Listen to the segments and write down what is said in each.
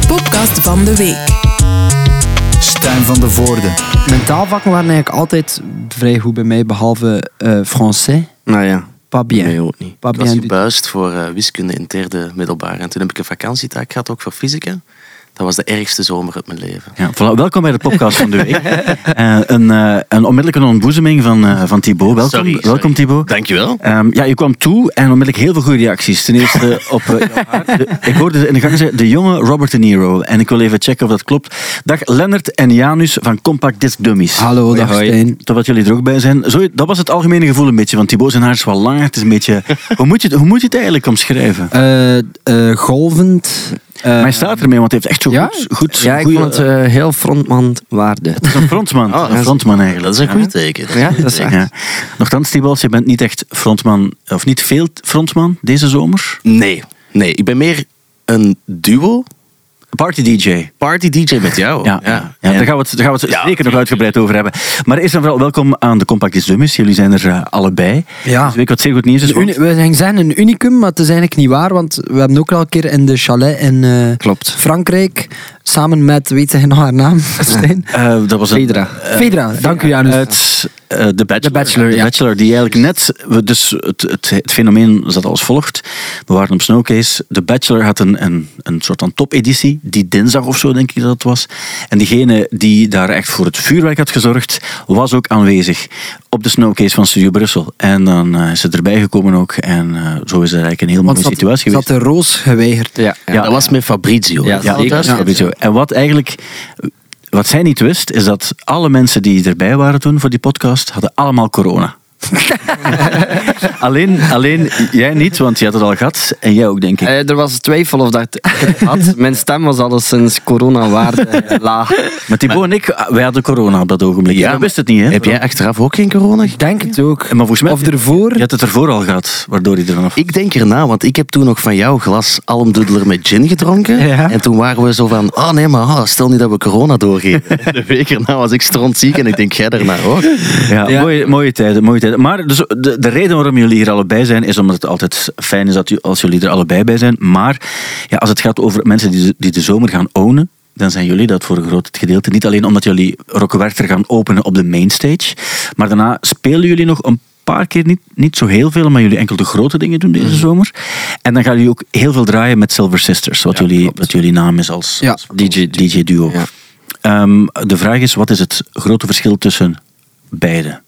de podcast van de week. Stijn van de Voorde. Mijn taalvakken waren eigenlijk altijd vrij goed bij mij, behalve eh français. Nou ja, Pas bien. nee, ook niet. Pas Ik was gebuist voor eh, wiskunde in derde middelbaar. En toen heb ik een vakantietaak gehad, ook voor fysica. Dat was de ergste zomer uit mijn leven. Ja, voilà. Welkom bij de podcast van de week. Eh, een, eh, een onmiddellijke ontboezeming van, eh, van Thibaut. Welkom, Sorry, sorry. welkom Thibaut. Dankjewel. Ehm, ja, je kwam toe en onmiddellijk heel veel goede reacties. Ten eerste op. De- ik hoorde in de gang zeggen, de jonge Robert De Niro. En ik wil even checken of dat klopt. Dag Lennart en Janus van Compact Disc Dummies. Hallo, dag Hoi. Stijn. Tot dat jullie er ook bij zijn. Zo, dat was het algemene gevoel een beetje. Want Thibaut zijn haar is wel langer. Het is een beetje... hoe, moet je, het- hoe moet je het eigenlijk omschrijven? Eh, eh, golvend. Eh, maar hij staat ermee, want hij heeft echt zo ja? goed... goed Ja, ik goeie- vond het eh, heel frontman waardig. Het is een frontman. Oh, een frontman eigenlijk. Dat is een goed teken. Ja, dat is echt. Ja. Nochtans, Thibaut, je bent niet echt frontman, of niet veel frontman deze zomer. Nee, nee, ik ben meer een duo. Party DJ. Party DJ met jou. Ja, ja. ja daar gaan we het, daar gaan we het Ja. zeker nog uitgebreid over hebben. Maar eerst en vooral welkom aan de Compact Dummies. Jullie zijn er eh, allebei. Ja. Dus weet wat zeer goed nieuws is. Want- we zeggen een unicum, maar het is eigenlijk niet waar, want we hebben ook al een keer in de chalet in eh, Klopt. Frankrijk, samen met, weet je nog haar naam, Stijn? eh, dat was een, Fedra. Fedra, dank u Janus. uit eh, The Bachelor. The Bachelor, The ja. Bachelor, die eigenlijk net... Dus het, het, het fenomeen zat als volgt. We waren op Snowcase. The Bachelor had een, een, een soort van topeditie. Die dinsdag of zo, denk ik dat het was. En diegene die daar echt voor het vuurwerk had gezorgd, was ook aanwezig op de Snowcase van Studio Brussel. En dan eh, is ze erbij gekomen ook. En eh, zo is er eigenlijk een heel mooie situatie ze geweest. had de roos geweigerd. Ja, Ja. dat was met Fabrizio. Ja, dat Ja. Fabrizio. En wat eigenlijk... Wat zij niet wist, is dat alle mensen die erbij waren toen voor die podcast, hadden allemaal corona. alleen, alleen jij niet, want je had het al gehad. En jij ook, denk ik. Eh, er was twijfel of dat ik het had. Mijn stem was alleszins corona-waarde laag. Maar Thibaut en ik, ah, wij hadden corona op dat ogenblik. Ja, Ja, wist het niet, hè? Heb jij achteraf ook geen corona? Ik denk het ook. Maar volgens mij... Of ervoor. Je had het ervoor al gehad, waardoor hij er vanaf... Ik denk erna, want ik heb toen nog van jouw glas almdoedler met gin gedronken. Ja. En toen waren we zo van, oh nee, maar ah, stel niet dat we corona doorgeven. De week erna was ik strontziek en ik denk, jij daarna ook. Ja, Ja. Mooie, mooie tijden, mooie tijden. Maar dus de, de reden waarom jullie hier allebei zijn, is omdat het altijd fijn is dat u, als jullie er allebei bij zijn. Maar ja, als het gaat over mensen die, de- die de zomer gaan ownen, dan zijn jullie dat voor een groot gedeelte. Niet alleen omdat jullie Rockwerchter gaan openen op de mainstage, maar daarna spelen jullie nog een paar keer, niet, niet zo heel veel, maar jullie enkel de grote dingen doen deze zomer. En dan gaan jullie ook heel veel draaien met Silver Sisters, wat, Ja, jullie, wat jullie naam is als, Ja. als DJ, DJ duo. Ja. Ehm, de vraag is, wat is het grote verschil tussen beide?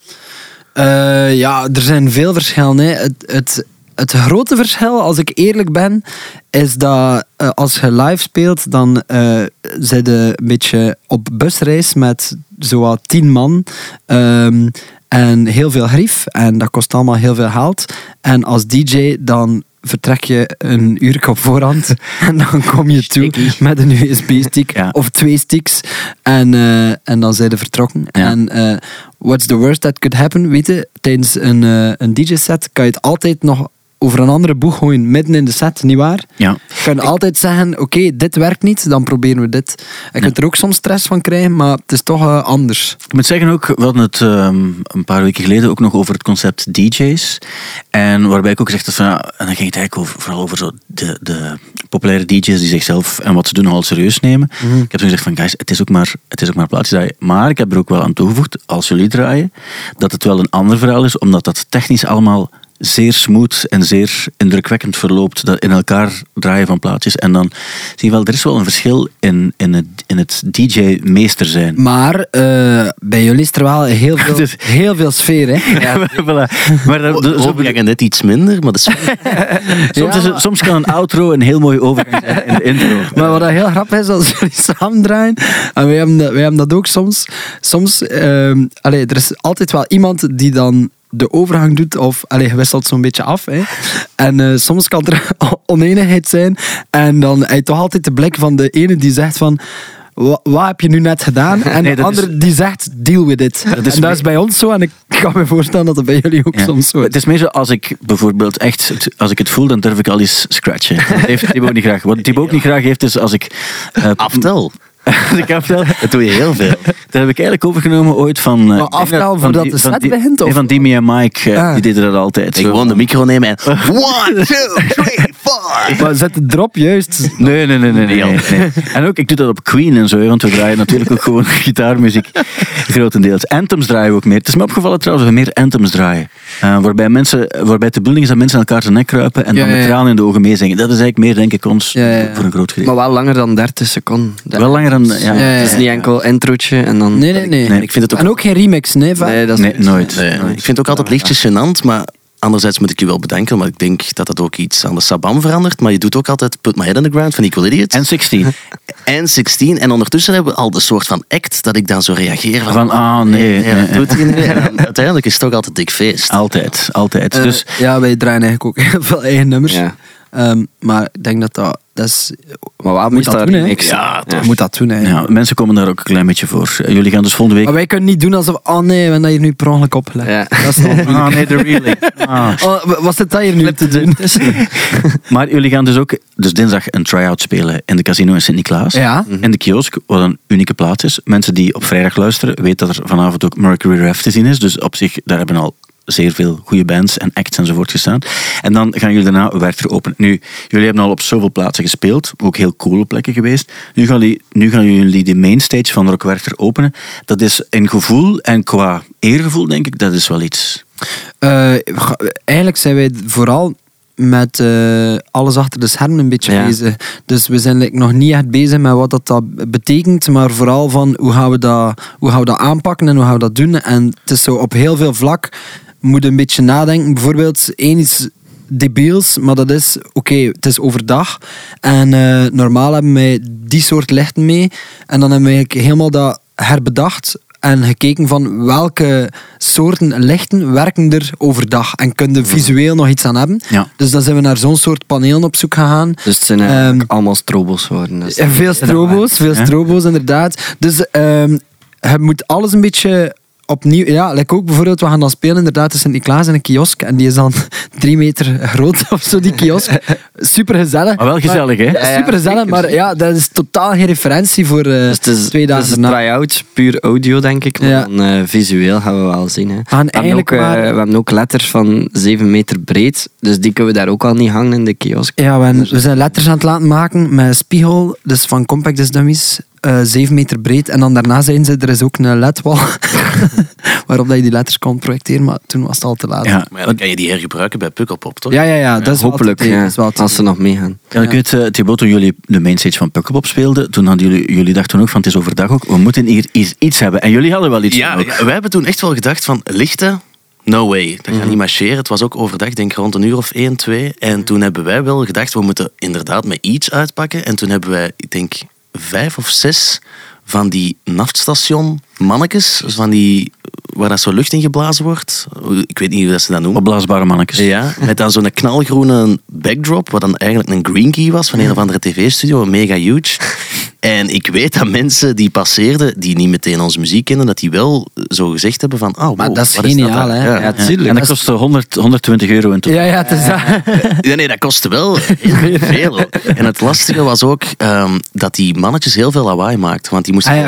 Eh, ja, er zijn veel verschillen. Hè. Het, het, het grote verschil, als ik eerlijk ben, is dat eh, als je live speelt, dan eh zit je een beetje op busreis met zowat tien man. Ehm, en heel veel grief. En dat kost allemaal heel veel geld. En als DJ dan vertrek je een uur op voorhand en dan kom je toe met een USB-stick Ja. of twee sticks en, eh, en dan zijn ze vertrokken. Ja. En eh, what's the worst that could happen, weet je? Tijdens een, eh, een DJ-set kan je het altijd nog over een andere boeg gooien midden in de set, nietwaar? Ja. Je kan altijd zeggen, oké, dit werkt niet, dan proberen we dit. Je kunt er ook soms stress van krijgen, maar het is toch eh, anders. Ik moet zeggen ook, we hadden het ehm, een paar weken geleden ook nog over het concept DJ's. En waarbij ik ook gezegd had van, ja, en dan ging het eigenlijk over, vooral over zo de, de populaire DJ's die zichzelf en wat ze doen nogal serieus nemen. Ik heb toen gezegd van, guys, het is ook maar, het is ook maar plaatjes draaien. Maar ik heb er ook wel aan toegevoegd, als jullie draaien, dat het wel een ander verhaal is, omdat dat technisch allemaal zeer smooth en zeer indrukwekkend verloopt. Dat in elkaar draaien van plaatjes. En dan zie je wel, er is wel een verschil in, in het, in het DJ-meester zijn. Maar eh, bij jullie is er wel heel veel, Dus- heel veel sfeer, hè? Ja, voilà. Maar dat- dat- zo Overgangen net iets minder, maar dat is... Soms, Ja, is het- maar- soms kan een outro een heel mooie overgang zijn in de intro. Maar wat dat heel grappig is, als jullie samen draaien, en wij hebben dat, wij hebben dat ook soms, soms ehm, allee, er is altijd wel iemand die dan de overgang doet, of allee, je wisselt zo'n beetje af. Hè. En eh, soms kan er oneenigheid zijn, en dan heb je toch altijd de blik van de ene die zegt van... "Wa- Wat heb je nu net gedaan? En Nee, de is- andere die zegt, deal with it. Dat is en dat is bij ons zo, en ik kan me voorstellen dat dat bij jullie ook Ja. soms zo is. Het is meer zo, als ik bijvoorbeeld echt, als ik het voel, dan durf ik al eens scratchen. Dat heeft Thibaut niet graag. Wat Thibaut ook niet graag heeft, is als ik... eh, Aftel. Ik heb wel, Dat doe je heel veel. dat heb ik eigenlijk overgenomen ooit van... eh, Maar denk aftellen dat- voordat de van set die- begint, of? Van Dimi en Mike, eh, Ah. die deden dat altijd. Ik gewoon de micro nemen en... One, two, three, four. Maar zet de drop juist. Nee, nee, nee, nee, nee, nee. En ook, ik doe dat op Queen en zo, want we draaien natuurlijk ook gewoon gitaarmuziek, grotendeels. Anthems draaien we ook meer. Het is me opgevallen trouwens, dat we meer anthems draaien. Eh, waarbij, mensen, waarbij het de bedoeling is dat mensen elkaar zijn nek kruipen en Ja, dan met ja, ja. tranen in de ogen meezingen. Dat is eigenlijk meer, denk ik, ons Ja, ja, ja. voor een groot gedeelte. Maar wel langer dan 30 seconden. Wel langer dan... Ja, Ja, ja, Het is niet enkel introotje en dan... Nee, nee, nee. Nee, Ik vind het ook En ook geen remix, nee. Nee, dat is Nee, nooit. Nee, ik vind het ook altijd lichtjes gênant, maar anderzijds moet ik je wel bedanken, maar ik denk dat dat ook iets aan de sabam verandert. Maar je doet ook altijd Put My Head on the Ground van Equal Idiots. En 16. En 16. En ondertussen hebben we al de soort van act dat ik dan zo reageer van... Van, ah, nee. dan uiteindelijk is het toch altijd dik feest. Altijd, altijd. Eh, dus ja, wij draaien eigenlijk ook heel veel eigen nummers. Ja. Ehm, maar ik denk dat dat... dat is, Maar wat moet moet dat doen, niks? Ja, moet dat doen, hè. ja, mensen komen daar ook een klein beetje voor. Eh, Jullie gaan dus volgende week... Maar wij kunnen niet doen alsof... Oh nee, we hebben dat hier nu per ongeluk opgelegd. Ja. Dat is toch Ah, nee, de really. Ah. Oh, wa- wat zit dat hier nu te doen? Maar jullie gaan dus ook dus dinsdag een try-out spelen in de casino in Sint-Niklaas. Ja. In de kiosk, wat een unieke plaats is. Mensen die op vrijdag luisteren, weten dat er vanavond ook Mercury Rev te zien is. Dus op zich, daar hebben al zeer veel goede bands en acts enzovoort gestaan. En dan gaan jullie daarna Werchter open. Nu, jullie hebben al op zoveel plaatsen gespeeld, ook heel coole plekken geweest. Nu gaan jullie, nu gaan jullie de mainstage van Rock Werchter openen. Dat is in gevoel en qua eergevoel, denk ik, dat is wel iets. Eh, eigenlijk zijn wij vooral met eh, alles achter de schermen een beetje Ja. bezig. Dus we zijn like, nog niet echt bezig met wat dat, dat betekent, maar vooral van hoe gaan, we dat, hoe gaan we dat aanpakken en hoe gaan we dat doen. En het is zo op heel veel vlak moet een beetje nadenken. Bijvoorbeeld, één iets debiels, maar dat is, oké, het is overdag. En eh, normaal hebben wij die soort lichten mee. En dan hebben we eigenlijk helemaal dat herbedacht en gekeken van welke soorten lichten werken er overdag en kunnen visueel nog iets aan hebben. Ja. Dus dan zijn we naar zo'n soort panelen op zoek gegaan. Dus het zijn eigenlijk Ehm, allemaal strobo's geworden. Dus veel strobo's, veel strobo's inderdaad. Dus ehm je moet alles een beetje opnieuw... Ja, like ook bijvoorbeeld, we gaan dan spelen inderdaad in Sint-Niklaas in een kiosk en die is dan drie meter groot of zo, die kiosk. Super gezellig. Maar wel gezellig, hè? Ja, super gezellig, maar ja, dat is totaal geen referentie voor eh, Dus het is, twee dagen het is een try-out, puur audio denk ik. Maar Ja. dan, eh, visueel gaan we wel zien. Hè. We, hebben ook, eh, maar- we hebben ook letters van 7 meter breed. Dus die kunnen we daar ook al niet hangen in de kiosk. Ja, we, we zijn letters aan het laten maken met spiegel, dus van Compact Dummies, eh 7 meter breed. En dan daarna zijn ze, er is ook een ledwal waarop dat je die letters kon projecteren, maar toen was het al te laat. Ja, Maar ja, dan kan je die hergebruiken bij Pukkelpop, toch? ja, ja, ja, dat is Hopelijk, idee, dat is wel als ze nog meegaan. Ja, ik weet, uh, Thibaut, toen jullie de mainstage van Pukkelpop speelden, toen hadden jullie, jullie dachten ook van het is overdag ook, we moeten hier iets, iets hebben. En jullie hadden wel iets Ja, wij hebben toen echt wel gedacht van lichten, no way. Dat gaat niet marcheren. Het was ook overdag, denk ik rond een uur of 1, 2. En toen hebben wij wel gedacht, we moeten inderdaad met iets uitpakken. En toen hebben wij, ik denk, vijf of zes van die naftstation mannetjes, van die, waar dat zo lucht in geblazen wordt. Ik weet niet hoe dat ze dat noemen. Opblaasbare mannetjes. Ja, met dan zo'n knalgroene backdrop, wat dan eigenlijk een green key was van een of andere tv-studio, mega huge. En ik weet dat mensen die passeerden, die niet meteen onze muziek kennen, dat die wel zo gezegd hebben van, oh, wow, Maar dat is geniaal, hè? Ja. Ja, Ja, tuurlijk. En dat kostte 100, 120 euro in totaal. Ja, ja, het is dat. Nee, nee, dat kostte wel heel veel. En het lastige was ook ehm, dat die mannetjes heel veel lawaai maakten. Want die moesten Ah,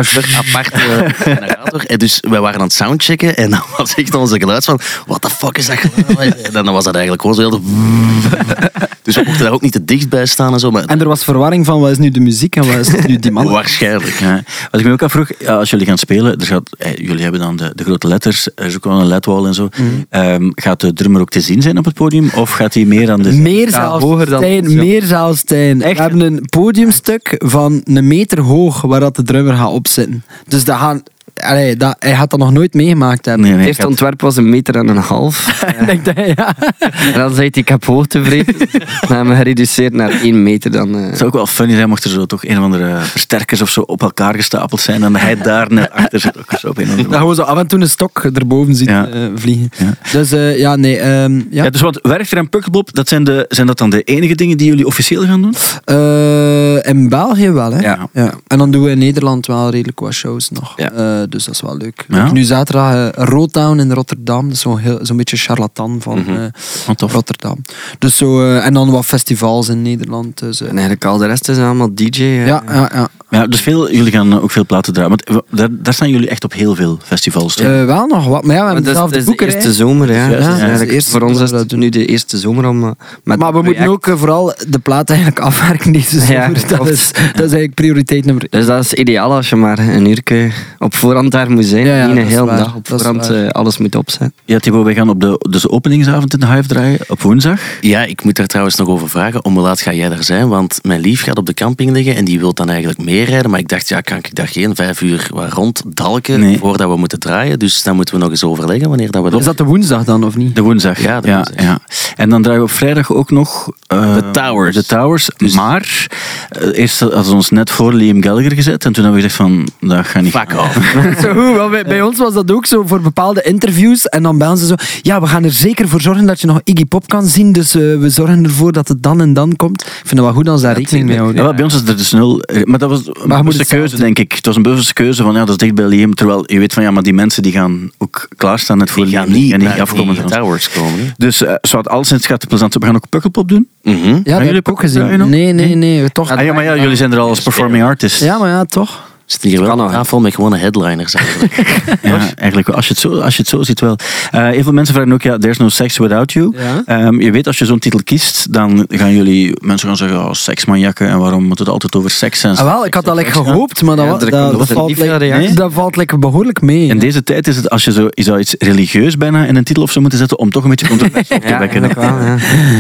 aparte generator. En dus wij waren aan het soundchecken en dan was echt onze geluid van, what the fuck is dat geluid? En dan was dat eigenlijk gewoon zo heel... de- Dus we mochten daar ook niet te dicht bij staan en zo. Maar En er was verwarring van wat is nu de muziek en wat is nu die waarschijnlijk. Ja. Wat ik me ook afvroeg, ja, als jullie gaan spelen, er gaat, eh, jullie hebben dan de, de grote letters, er is ook wel een ledwall en zo. Ehm, gaat de drummer ook te zien zijn op het podium? Of gaat hij meer aan de... Meer Ja, zelfs, hoger dan- Stijn, ja. meer zelfs, Stijn. Echt? We hebben een podiumstuk van een meter hoog waar dat de drummer gaat opzitten. Dus dat gaan, allee, dat, hij gaat dat nog nooit meegemaakt hebben. Nee, nee, Het eerste ontwerp was een meter en een half. Ik denk dat, ja. en dan zei hij, ik heb hoogtevreden. Dan hebben we gereduceerd naar één meter. Dan, eh, Het zou ook wel funny zijn mocht er zo toch een of andere versterkers of zo op elkaar gestapeld zijn en hij daar net achter zit. Ook zo op een Dat gewoon zo af en toe een stok erboven ziet Ja. eh, vliegen. Ja. Dus eh, ja, nee. ehm, ja. Ja, dus wat Werchter en Pukkelpop, dat zijn, de, zijn dat dan de enige dingen die jullie officieel gaan doen? Eh, in België wel, hè? Ja. En dan doen we in Nederland wel redelijk wat shows nog. Ja. Eh, dus dat is wel leuk. Ja. Nu zaterdag uh, Roadtown in Rotterdam. Is zo'n zo'n beetje charlatan van Mhm. eh, tof. Rotterdam. Dus zo, en dan wat festivals in Nederland. Dus, en eigenlijk al de rest is allemaal DJ. ja, ja, ja. Ja, dus veel, jullie gaan ook veel platen draaien. Want w- daar, daar staan jullie echt op heel veel festivals. toch? Eh, wel nog wat, maar ja, we hebben zelf dat de is de eerste zomer, ja. Ja, Dat is is de eigenlijk- eerste voor ons is dat nu de eerste zomer om... eh, met Maar we moeten project- ook eh, vooral de plaat eigenlijk afwerken deze zomer. Ja, dat, klopt. is, dat is eigenlijk prioriteit nummer Dus dat is ideaal als je maar een uur op voorhand daar moet zijn. Ja, ja, niet dat een is hele waar. dag op Dat is voorhand waar. eh, alles moet opzetten. Ja, Thibaut, wij gaan op de dus openingsavond in de Hive draaien op woensdag. Ja, ik moet daar trouwens nog over vragen. Om hoe laat ga jij daar zijn? Want mijn lief gaat op de camping liggen en die wil dan eigenlijk meerijden. Maar ik dacht, ja, kan ik daar geen vijf uur ronddalken Nee. voordat we moeten draaien? Dus dan moeten we nog eens overleggen wanneer dat we. Is dat de woensdag dan, of niet? De woensdag. Ja, de ja, woensdag. ja. En dan draaien we op vrijdag ook nog... eh, De Towers. De Towers. Dus- Maar eh, eerst hadden ze ons net voor Liam Gallagher gezet. En toen hebben we gezegd van, dat gaat niet. Fuck off. Zo goed, bij, bij ons was dat ook zo voor bepaalde interviews. En dan bellen ze zo, ja, we gaan er zeker voor zorgen dat je nog Iggy Pop kan zien. Dus eh, we zorgen ervoor dat het dan en dan komt. Ik vind het wel goed als daar rekening mee Ja, houden. wel, bij ons is er dus nul. Maar dat was een bewuste het keuze, denk ik. Het was een bewuste keuze van, ja, dat is dicht bij Liam. Terwijl je weet van, ja, maar die mensen die gaan ook klaarstaan net voor Die gaan niet en die afkomen die towers komen. hè. Dus uh, zoals alleszins gaat het plezant. We gaan ook Pukkelpop doen. Mhm. Ja, dat jullie heb ik ook gezien. Nee, nee, nee, toch. Ah, ja, maar ja, jullie zijn er al als performing artists. Ja, maar ja, toch. Zitten hier wel aan tafel met gewone headliners eigenlijk. Ja, eigenlijk wel. Als je het zo, als je het zo ziet wel. Eh heel veel mensen vragen ook, ja, there's no sex without you. Ja. Ehm, je weet, als je zo'n titel kiest, dan gaan jullie, mensen gaan zeggen, oh, seksmanjakken, en waarom moet het altijd over seks zijn? Ah, wel, ik had dat lekker gehoopt, maar dat, Ja, valt, lekker- dat valt lekker behoorlijk mee. In deze tijd is het, als je, zo, je zou iets religieus bijna in een titel of zo moeten zetten, om toch een beetje controversie op te wekken. ja.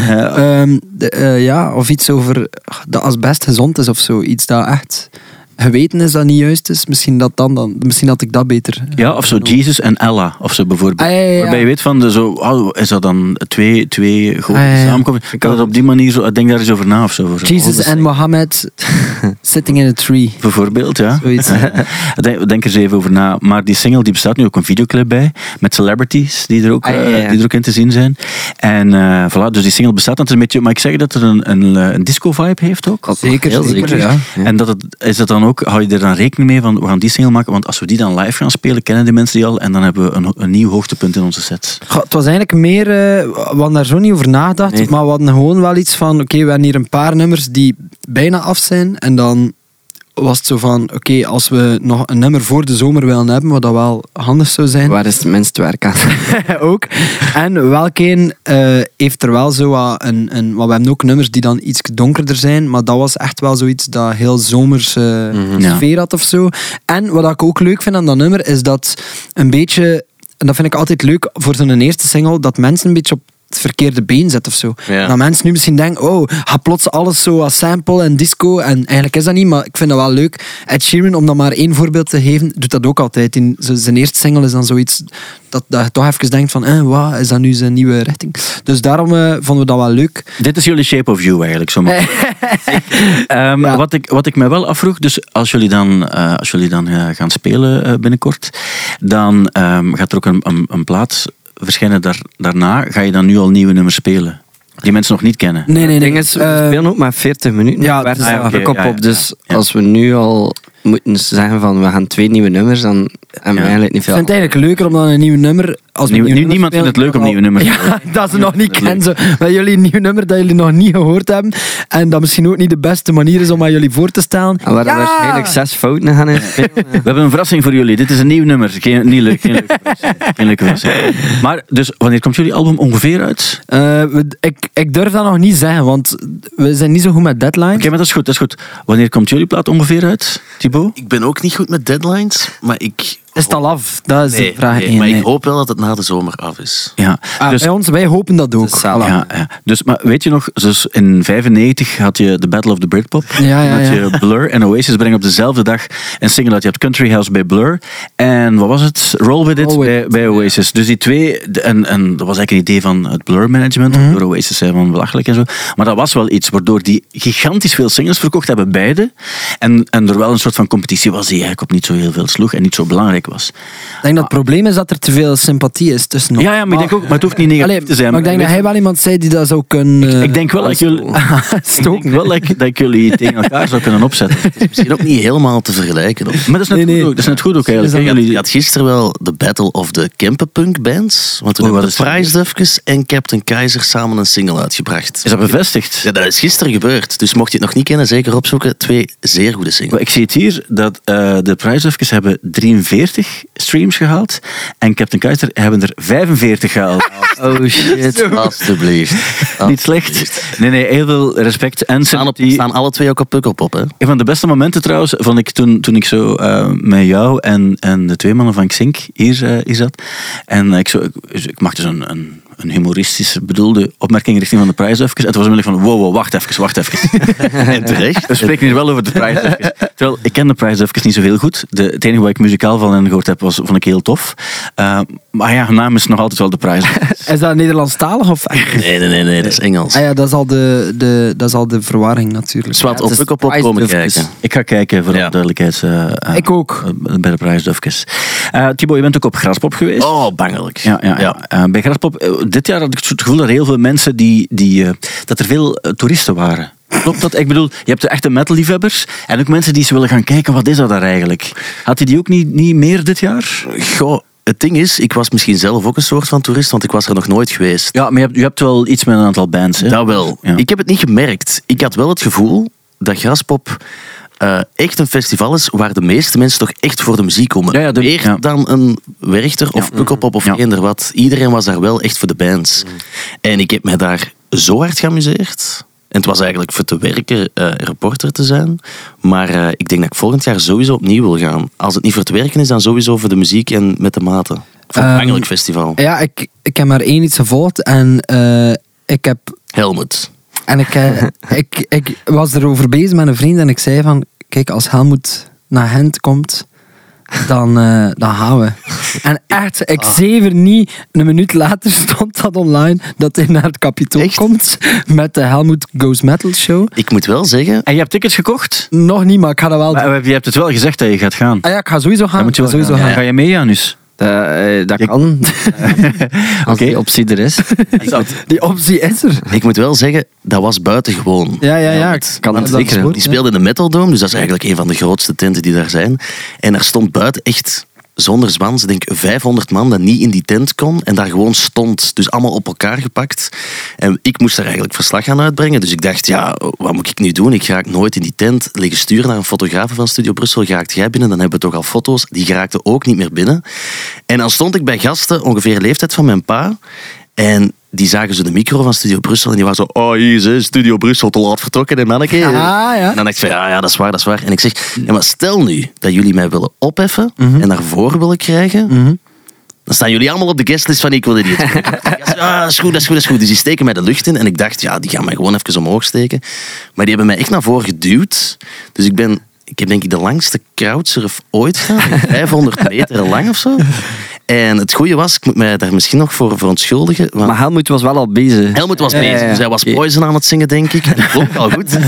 Eh, Ehm, de, eh, ja, of iets over dat asbest gezond is of zo. Iets dat echt geweten is dat niet juist is. Misschien dat, dan, dan, misschien dat ik dat beter... ja, of zo Jesus en Ella, of zo bijvoorbeeld. Ah, ja, ja, ja. Waarbij je weet van, de, zo, oh, is dat dan twee, twee goden Ah, ja, samenkomen? Ik had het op die manier, zo, ik denk daar eens over na of zo. voor zo. Jesus en Mohammed sitting in a tree. Bijvoorbeeld, ja. Zoiets. denk, denk er eens even over na. Maar die single die bestaat nu ook een videoclip bij. Met celebrities die er ook, Ah, ja, eh, ja. die er ook in te zien zijn. En eh voilà, dus die single bestaat. Dat is een beetje, maar ik zeg dat het een, een, eh, een disco-vibe heeft ook. Zeker, Heel zeker, zeker. ja. En dat het, is dat dan ook, hou je er dan rekening mee van, we gaan die single maken, want als we die dan live gaan spelen, kennen die mensen die al, en dan hebben we een, een nieuw hoogtepunt in onze set. Goh, het was eigenlijk meer, eh, we hadden daar zo niet over nagedacht, Nee. maar we hadden gewoon wel iets van, oké, we hebben hier een paar nummers die bijna af zijn. En dan was het zo van, oké, als we nog een nummer voor de zomer willen hebben, wat dat wel handig zou zijn. Waar is het minst werk aan? ook. En welke eh heeft er wel zo wat een, een... Want we hebben ook nummers die dan iets donkerder zijn, maar dat was echt wel zoiets dat heel zomers eh, Ja. sfeer had of zo. En wat ik ook leuk vind aan dat nummer, is dat een beetje... En dat vind ik altijd leuk voor zo'n eerste single, dat mensen een beetje op het verkeerde been zetten of zo. Ja. Dat mensen nu misschien denken, oh, ga plots alles zo als sample en disco. En eigenlijk is dat niet, maar ik vind dat wel leuk. Ed Sheeran, om dan maar één voorbeeld te geven, doet dat ook altijd. In zijn eerste single is dan zoiets dat, dat je toch even denkt van, eh, wat, is dat nu zijn nieuwe richting? Dus daarom eh, vonden we dat wel leuk. Dit is jullie shape of you eigenlijk, zo maar. Ehm, Ja. wat, ik, wat ik mij wel afvroeg, dus als jullie dan, eh, als jullie dan eh, gaan spelen binnenkort, dan ehm, gaat er ook een, een, een plaat verschijnen daar, daarna. Ga je dan nu al nieuwe nummers spelen? Die mensen nog niet kennen. Nee, nee, Het nee. ding is, we Eh, spelen ook maar 40 minuten ja, dus- ah, ja, kop ja, ja, op. Dus ja. als we nu al moeten zeggen van we gaan twee nieuwe nummers, dan hebben we Ja. eigenlijk niet ik veel. vind het eigenlijk leuker om dan een nieuw nummer... Als we Nieuw- een nieuw nu- nummer niemand vindt het leuk om spelen, nieuwe nummers te Ja, dat ze nog niet kennen. Zo. Met jullie een nieuw nummer dat jullie nog niet gehoord hebben. En dat misschien ook niet de beste manier is om aan jullie voor te stellen. En waar we Ja! waarschijnlijk zes fouten gaan in spelen. We hebben een verrassing voor jullie. Dit is een nieuw nummer. Geen, niet leuk, geen leuke verrassing. Geen leuke verrassing. Maar, dus wanneer komt jullie album ongeveer uit? Eh, we- ik, ik durf dat nog niet zeggen, want we zijn niet zo goed met deadlines. Oké, maar dat is goed, dat is goed. Wanneer komt jullie plaat ongeveer uit, Thibaut? Ik ben ook niet goed met deadlines, maar ik... Is het al af? Dat is Nee, de vraag nee, één, maar nee. ik hoop wel dat het na de zomer af is. Ja, Ah, dus bij ons, wij hopen dat ook. Dus. Ja, ja. Dus, maar weet je nog, dus in 95 had je The Battle of the Britpop. Ja, ja, had je Blur en Oasis brengen op dezelfde dag een single uit. Je had Country House bij Blur. En wat was het? Roll With It, Roll With bij, It, bij Oasis. Dus die twee, en, en dat was eigenlijk een idee van het Blur management. Mhm. Door Oasis zei van belachelijk en zo. Maar dat was wel iets waardoor die gigantisch veel singles verkocht hebben, beide. En, en er wel een soort van competitie was die eigenlijk op niet zo heel veel sloeg en niet zo belangrijk was. Ik denk dat het probleem is dat er te veel sympathie is tussen ons. Ja, ja, maar ik denk ook, maar het hoeft niet negatief Allee, te zijn. maar ik denk dat hij wel iemand zei die dat zou kunnen... eh, Ik denk wel dat jullie, ik denk wel dat ik, dat jullie tegen elkaar zou kunnen opzetten. Misschien ook niet helemaal te vergelijken. Of- Maar dat is net, Nee, nee. Goed, ook, dat is net goed ook eigenlijk. Is dat- Jullie, had gisteren wel de Battle of the Kempenpunk Bands. Want toen Oh, hebben de is? Prize en Captain Keizer samen een single uitgebracht. is dat bevestigd? Ja, dat is gisteren gebeurd. Dus mocht je het nog niet kennen, zeker opzoeken. Twee zeer goede singles. Ik zie het hier, dat eh, de prijsdufjes hebben 43 streams gehaald en Captain Keizer hebben er 45 gehaald. Oh shit. Alsjeblieft. Niet slecht. Nee, nee, heel veel respect. En Staan, op, sympathie. staan alle twee ook op Pukkelpop, hè? Een van de beste momenten trouwens, vond ik toen, toen ik zo eh, met jou en, en de twee mannen van Xink hier, eh, hier zat. En ik, zo, ik, ik maakte zo'n een, humoristische bedoelde opmerking richting van de prijsdufjes. En toen was ik van, wow, wow, wacht even, wacht even. En terecht. We spreken hier wel over de prijsdufjes. Terwijl, ik ken de prijsdufjes niet zo heel goed. De, het enige wat ik muzikaal van hen gehoord heb, was, vond ik heel tof. Eh, maar ja, hun naam is nog altijd wel de prijsdufjes. Is dat Nederlandstalig of Engels? Nee, nee, nee, nee, dat is Engels. Ah ja, dat is al de, de, dat is al de verwarring natuurlijk. Zwart op Pukkelpop Prize komen kijken. Ik ga kijken voor Ja. de duidelijkheid. eh, eh, Ik ook. bij de prijsdufjes. Eh Thibaut, je bent ook op Graspop geweest. Oh, bangelijk. Ja, ja, ja. Bij Graspop, dit jaar had ik het gevoel dat er heel veel mensen die, die eh, dat er veel eh, toeristen waren. Klopt dat? Ik bedoel, je hebt de echte metal-liefhebbers en ook mensen die eens willen gaan kijken, wat is dat daar eigenlijk? Had je die ook niet, niet meer dit jaar? Goh, het ding is, ik was misschien zelf ook een soort van toerist, want ik was er nog nooit geweest. Ja, maar je hebt, je hebt wel iets met een aantal bands, hè? Dat wel. Ja. Ik heb het niet gemerkt. Ik had wel het gevoel dat Graspop eh, echt een festival is waar de meeste mensen toch echt voor de muziek komen. Ja, ja, de- Meer ja. dan een Werchter of Pukkelpop of Ja. eender wat. Iedereen was daar wel echt voor de bands. En ik heb mij daar zo hard geamuseerd. En het was eigenlijk voor te werken eh, reporter te zijn. Maar eh, ik denk dat ik volgend jaar sowieso opnieuw wil gaan. Als het niet voor te werken is, dan sowieso voor de muziek en met de maten. Voor een Ehm, bangelijk festival. Ja, ik, ik heb maar één iets gevolgd en ik heb Helmut. En ik, eh, ik, ik was erover bezig met een vriend en ik zei van... Kijk, als Helmoet naar Gent komt, dan, eh, dan gaan we. En echt, ik zever niet. Een minuut later stond dat online dat hij naar het kapitool Echt? komt met de Helmoet Goes Metal Show. Ik moet wel zeggen, En je hebt tickets gekocht? Nog niet, maar ik ga dat wel doen. Maar je hebt het wel gezegd dat je gaat gaan. Ah ja, ik ga sowieso gaan. Dan moet je wel sowieso gaan. gaan. Ga je mee, Janus? Eh, eh, dat kan. Als Oké. die optie er is. Die optie is er. ik moet wel zeggen, dat was buitengewoon. Ja, ja, ja. Kan Want het goed, Die speelde in de Metal Dome, dus dat is eigenlijk een van de grootste tenten die daar zijn. En er stond buiten echt, zonder zwans, denk ik 500 man dat niet in die tent kon en daar gewoon stond. Dus allemaal op elkaar gepakt. En ik moest daar eigenlijk verslag gaan uitbrengen. Dus ik dacht, ja, wat moet ik nu doen? Ik raak nooit in die tent. Liggen sturen naar een fotograaf van Studio Brussel. Geraakt jij binnen? Dan hebben we toch al foto's. Die geraakten ook niet meer binnen. En dan stond ik bij gasten, ongeveer de leeftijd van mijn pa. En die zagen zo de micro van Studio Brussel en die waren zo, oh hier is hè, Studio Brussel te laat vertrokken en manneke. Ah, ja. En dan dacht ik van, ja, ja, dat is waar, dat is waar. En ik zeg, ja, maar stel nu dat jullie mij willen opheffen en naar voren willen krijgen, dan staan jullie allemaal op de guestlist van ik wil dit niet. Ja, dat is goed, dat is goed, dat is goed. Dus die steken mij de lucht in en ik dacht, ja, die gaan mij gewoon even omhoog steken. Maar die hebben mij echt naar voren geduwd. Dus ik ben, ik heb denk ik de langste crowdsurf ooit gedaan. 500 meter lang of zo. En het goede was, ik moet mij daar misschien nog voor verontschuldigen. Want Maar Helmut was wel al bezig. Helmut was Ja, ja, bezig, ja. dus hij was Poison aan het zingen, denk ik. En dat klonk al goed.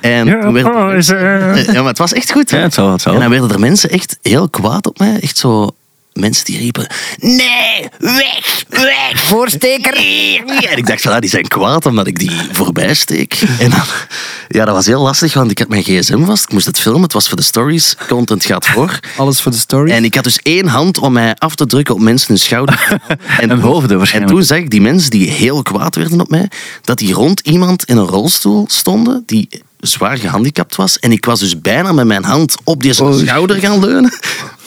En toen werd ja, maar het was echt goed. Ja, het zal, het zal. En dan werden er mensen echt heel kwaad op mij. Echt zo mensen die riepen: Nee, weg, weg. Voorsteker. En ik dacht van, ah, die zijn kwaad omdat ik die voorbij steek. En dan, ja, dat was heel lastig, want ik had mijn gsm vast. Ik moest het filmen. Het was voor de stories. Content gaat voor. Alles voor de story. En ik had dus één hand om mij af te drukken op mensen hun schouder. En, En hoofden en toen zag ik die mensen die heel kwaad werden op mij, dat die rond iemand in een rolstoel stonden, die zwaar gehandicapt was. En ik was dus bijna met mijn hand op die schouder gaan leunen.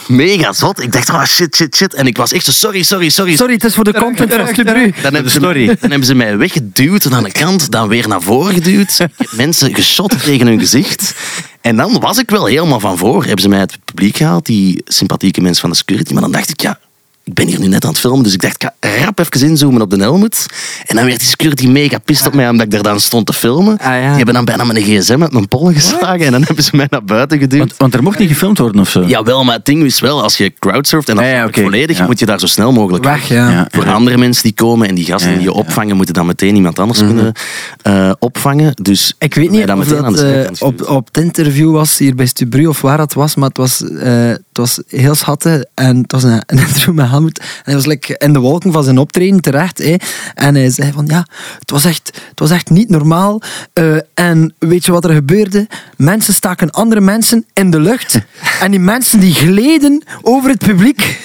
Mega zot. Ik dacht, oh shit, shit, shit. En ik was echt zo, sorry, sorry, sorry. Sorry, het is voor de content van. Dan hebben. Ze, dan hebben ze mij weggeduwd aan de kant, dan weer naar voren geduwd. Ik heb mensen geschot tegen hun gezicht. En dan was ik wel helemaal van voor. Hebben ze mij uit het publiek gehaald, die sympathieke mensen van de security. Maar dan dacht ik, ja, ik ben hier nu net aan het filmen, dus ik dacht, ik ga rap even inzoomen op de Helmut. En dan werd die security mega pist op mij, omdat ik daar dan stond te filmen. Ah, ja. Die hebben dan bijna mijn gsm met mijn pollen geslagen en dan hebben ze mij naar buiten geduwd. Want, want er mocht niet gefilmd worden of zo. Jawel, maar het ding is wel, als je crowdsurft en dat Ja, ja, is oké. volledig, Ja. moet je daar zo snel mogelijk Weg, ja. Ja. Voor andere mensen die komen en die gasten Ja, die je ja. opvangen, moeten dan meteen iemand anders kunnen eh, opvangen. Dus Ik weet niet dan of dat eh, op, op het interview was hier bij Stubru of waar dat was, maar het was, eh, het was heel schattig en het was een, een interview met Helmut en hij was like, in de wolken van zijn optreden terecht hè. en hij zei van ja, het was echt, het was echt niet normaal eh, en weet je wat er gebeurde? Mensen staken andere mensen in de lucht en die mensen die gleden over het publiek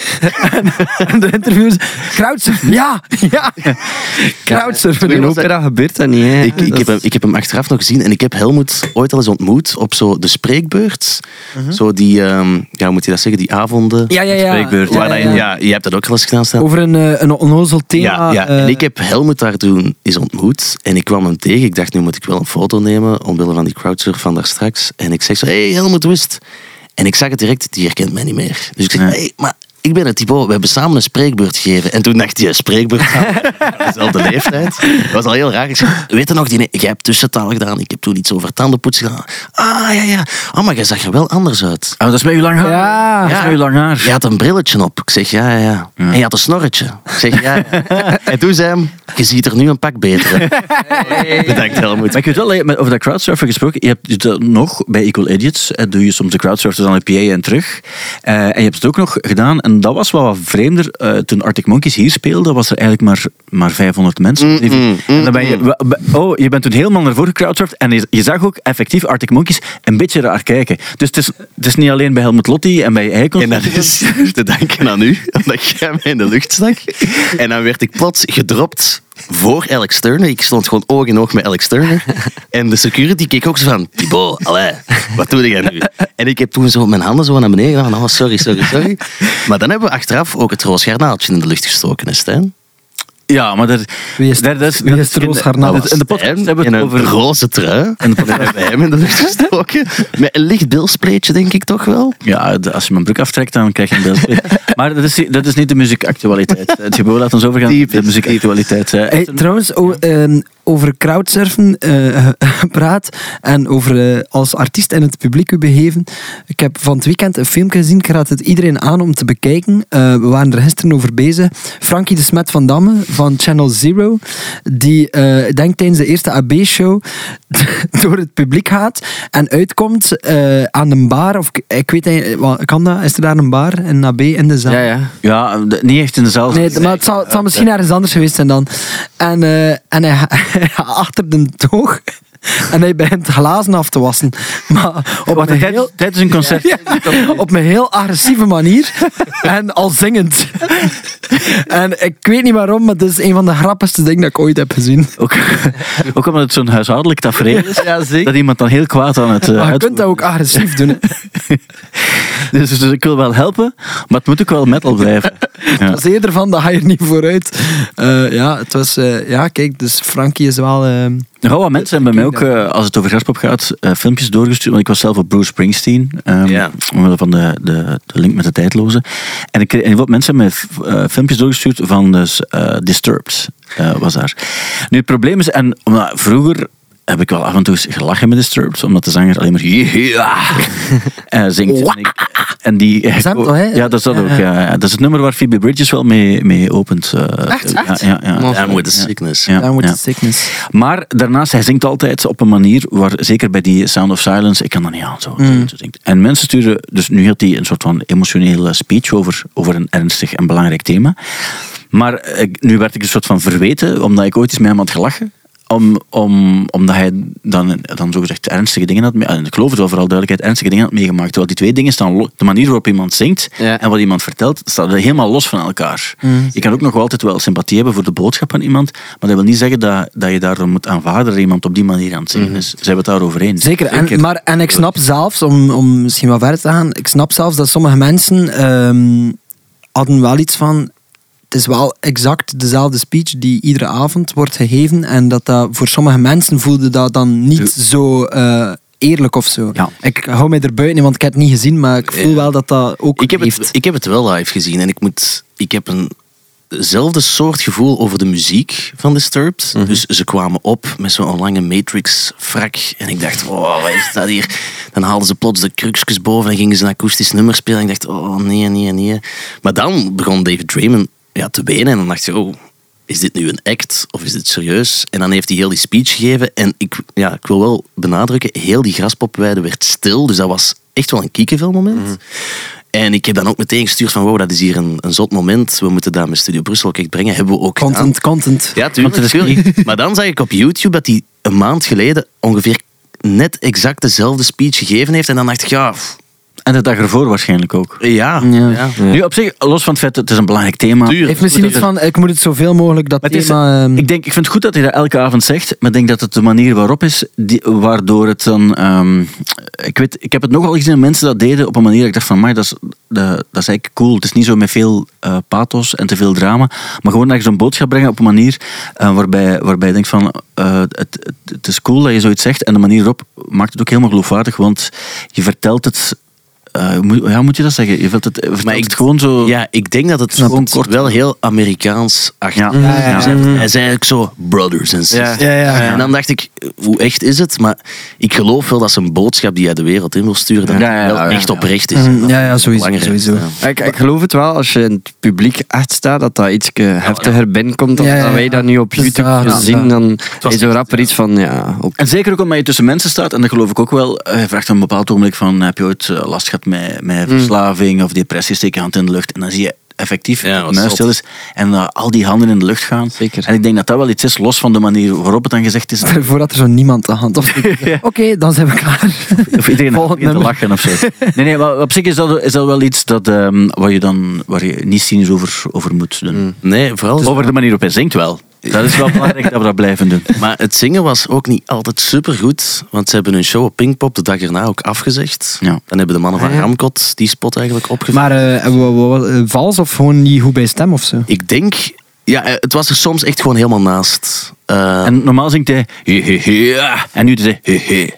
en, en de interviewers crowdsurfen, ja, ja, crowdsurfen. In opera gebeurt dat niet, hè. Ik, ik, heb hem, ik heb hem achteraf nog gezien en ik heb Helmoet ooit al eens ontmoet op zo de spreekbeurt. Zo die, ehm, ja, hoe moet je dat zeggen, die avonden. Ja, ja, ja. Spreekbeurt, Ja, ja, ja. ja, hebt dat ook al eens gedaan, Stan. Over een, eh, een onnozel thema. Ja, ja. eh, en ik heb Helmut daar toen eens ontmoet en ik kwam hem tegen. Ik dacht, nu moet ik wel een foto nemen omwille van die crowdsurf van daar straks. En ik zeg zo, hey Helmut Wist. En ik zag het direct, die herkent mij niet meer. Dus ik zeg, Ja. hey, maar ik ben het Thibaut, we hebben samen een spreekbeurt gegeven. En toen dacht hij, een spreekbeurt samen, dezelfde leeftijd. Dat was al heel raar. Ik weet je nog, die, jij hebt tussentaal gedaan. Ik heb toen iets over tandenpoetsen gedaan. Ah, ja, ja. Oh, maar jij zag er wel anders uit. Oh, dat is met uw lang haar. Ja. Dat is uw lang haar. Je had een brilletje op. Ik zeg, ja, ja, ja. En je had een snorretje. Ik zeg, ja, ja. En toen zei hij, je ziet er nu een pak beter uit. Bedankt, Helmoet. Maar ik weet wel, je over dat crowdsurfen gesproken, je hebt het nog bij Equal Idiots, eh, doe je soms de crowdsurfen dan een PA en terug. Eh, en je hebt het ook nog gedaan, en dat was wel wat vreemder. eh, toen Arctic Monkeys hier speelde, was er eigenlijk maar, maar 500 mensen. en dan ben je, wa- wa- oh, je bent toen helemaal naar voren gecrowdsurfd en je, je zag ook effectief Arctic Monkeys een beetje raar kijken. Dus het is, het is niet alleen bij Helmut Lotti en bij Eikon. En dat is te danken aan u, omdat jij mij in de lucht stak. En dan werd ik plots gedropt voor Alex Turner. Ik stond gewoon oog in oog met Alex Turner. En de security keek ook zo van, Thibaut, allee, wat doe jij nu? En ik heb toen zo mijn handen zo naar beneden gedaan. Oh, sorry, sorry, sorry. Maar dan hebben we achteraf ook het roos garnaaltje in de lucht gestoken, hè, Stijn? Ja, maar dat, Wie is- dat, is, wie is in de- Roos In de podcast hebben we het een over... roze trui. En dan hebben we hem in de lucht gestoken. Met een licht bilspleetje, denk ik toch wel. Ja, de- als je mijn broek aftrekt, dan krijg je een beeld. maar dat is, dat is niet de muziekactualiteit. Het Thibaut laat ons overgaan de muziekactualiteit. eh. Hey, trouwens, o- ehm, over crowdsurfen eh, gepraat en over eh, als artiest in het publiek u begeven. Ik heb van het weekend een filmpje gezien, ik raad het iedereen aan om te bekijken. Eh, we waren er gisteren over bezig. Frankie de Smet van Damme van Channel Zero, die eh, ik denk tijdens de eerste AB-show door het publiek gaat en uitkomt eh, aan een bar, of ik, weet niet, kan dat? Is er daar een bar, een AB in de zaal? Ja, ja. Ja, niet echt in de zaal. Nee, maar het zal, het zal misschien ergens anders geweest zijn dan. En, eh, en hij, hij gaat achter de toog en hij begint glazen af te wassen. Maar op een tijdens, heel, tijdens een concert. ja, op een heel agressieve manier en al zingend. En ik weet niet waarom, maar het is een van de grappigste dingen dat ik ooit heb gezien. Ook, ook omdat het zo'n huishoudelijk tafereel is. Ja, zeker. Dat iemand dan heel kwaad aan het uh, Maar je kunt dat ook agressief doen. dus, dus ik wil wel helpen, maar het moet ook wel metal blijven. Ja. Dat is eerder van, dat ga je er niet vooruit. Eh, ja, het was... eh, ja, kijk, dus Frankie is wel... Nogal wat mensen hebben mij ook, eh, als het over Graspop gaat, eh, filmpjes doorgestuurd. Want ik was zelf op Bruce Springsteen. ehm, Ja. Omwille van de, de, de link met de tijdloze. En, ik, en wat mensen hebben mij eh, filmpjes doorgestuurd van dus, Disturbed. was daar. Nu, het probleem is, en omdat vroeger heb ik wel af en toe eens gelachen met Disturbed, omdat de zanger alleen maar yeah, eh, zingt. En, ik- en die, dat toch, hè? Ja, dat is dat ook. Ja, ja. Dat is het nummer waar Phoebe Bridges wel mee, mee opent. eh, Echt? Ja, Echt? ja, ja. Down with the sickness. Ja, Down with ja. the sickness. Maar daarnaast, hij zingt altijd op een manier waar, zeker bij die Sound of Silence, ik kan dat niet aan zo. Mm. zo zingt. En mensen sturen, dus nu had hij een soort van emotionele speech over, over een ernstig en belangrijk thema. Maar eh, nu werd ik een soort van verweten, omdat ik ooit eens met hem had gelachen. Om, om, omdat hij dan, dan zogezegd ernstige dingen had mee- en Ik geloof het wel, vooral duidelijkheid, ernstige dingen had meegemaakt. Terwijl die twee dingen staan, de manier waarop iemand zingt Ja. en wat iemand vertelt, staat helemaal los van elkaar. Mm. Je kan ook nog wel altijd wel sympathie hebben voor de boodschap van iemand, maar dat wil niet zeggen dat, dat je daardoor moet aanvaarden dat iemand op die manier aan het zingen is. Ze hebben het daarover eens. Zeker, en, maar, en ik snap zelfs, om, om misschien wat verder te gaan, ik snap zelfs dat sommige mensen ehm, hadden wel iets van. Het is wel exact dezelfde speech die iedere avond wordt gegeven. En dat dat voor sommige mensen voelde dat dan niet zo eh, eerlijk of zo. Ja. Ik hou mij er buiten, want ik heb het niet gezien, maar ik voel wel dat dat ook Ik heb, heeft. het, ik heb het wel live gezien en ik, moet, ik heb een hetzelfde soort gevoel over de muziek van Disturbed. Mhm. Dus ze kwamen op met zo'n lange Matrix-frak en ik dacht, oh, wat is dat hier? Dan haalden ze plots de krukjes boven en gingen ze een akoestisch nummer spelen. En ik dacht, oh nee, nee, nee. Maar dan begon David Draymond ja, te wenen en dan dacht je, oh, is dit nu een act of is dit serieus? En dan heeft hij heel die speech gegeven. En ik, ja, ik wil wel benadrukken, heel die graspopweide werd stil. Dus dat was echt wel een kiekenvel-moment. En ik heb dan ook meteen gestuurd van, wow, dat is hier een, een zot moment. We moeten dat met Studio Brussel ook echt brengen. Hebben we ook gedaan. Content, content. Ja, tuurlijk. Maar dan zag ik op YouTube dat hij een maand geleden ongeveer net exact dezelfde speech gegeven heeft. En dan dacht ik, ja, pff, En de dag ervoor waarschijnlijk ook. ja. Ja. ja. Nu, op zich, los van het feit dat het is een belangrijk thema. Tuurlijk. Heeft misschien iets van, ik moet het zoveel mogelijk dat het is- thema... ehm, Ik, denk, ik vind het goed dat hij dat elke avond zegt, maar ik denk dat het de manier waarop is, die, waardoor het dan... ehm, ik, weet, ik heb het nogal gezien dat mensen dat deden op een manier dat ik dacht van, maar dat is, dat, dat is eigenlijk cool. Het is niet zo met veel eh, pathos en te veel drama, maar gewoon dat je zo'n boodschap brengen op een manier eh, waarbij, waarbij je denkt van, eh, het, het, het is cool dat je zoiets zegt en de manier waarop maakt het ook helemaal geloofwaardig, want je vertelt het... eh, moet, ja, moet je dat zeggen? Je vertelt het, vertelt ik- het gewoon zo... Ja, ik denk dat het gewoon het. kort wel heel Amerikaans achter. Ja. Ja, ja, ja. Hij zei eigenlijk zo, brothers en sisters. Ja, ja, ja. En dan dacht ik, hoe echt is het? Maar ik geloof wel dat zijn boodschap die hij de wereld in wil sturen, dat Ja, ja, ja, wel ja, echt ja. oprecht is. Mm, ja, ja, sowieso, sowieso. ja. Ik, ik geloof het wel, als je in het publiek echt staat, dat dat iets heftiger binnenkomt dan Ja, ja, dat wij dat nu op YouTube zien. Dan is zo rapper iets van, ja... Ook, En zeker ook omdat je tussen mensen staat, en dat geloof ik ook wel. eh, Hij vraagt op een bepaald ogenblik van, heb je ooit eh, last gehad met, met verslaving of depressie, steek je hand in de lucht. En dan zie je effectief Ja, dat wat de muis zot. stil is en al die handen in de lucht gaan. Zeker. En ik denk dat dat wel iets is, los van de manier waarop het dan gezegd is. Voordat er zo niemand aan hand of Oké, dan zijn we klaar. Of iedereen begint te lachen of zo. Nee, nee, maar op zich is dat, is dat wel iets dat, ehm, waar, je dan, waar je niet cynisch over, over moet doen. Nee, vooral Over de manier waarop hij zingt wel. Dat is wel belangrijk dat we dat blijven doen. Maar het zingen was ook niet altijd supergoed. Want ze hebben hun show op Pinkpop de dag erna ook afgezegd. Ja. Dan hebben de mannen van. Ramkot die spot eigenlijk opgevangen. Maar eh, eh, vals of gewoon niet goed bij stem of zo? Ik denk... Ja, eh, het was er soms echt gewoon helemaal naast. Eh, En normaal zingt hij... "He, he, he." En nu doet hij... "He, he."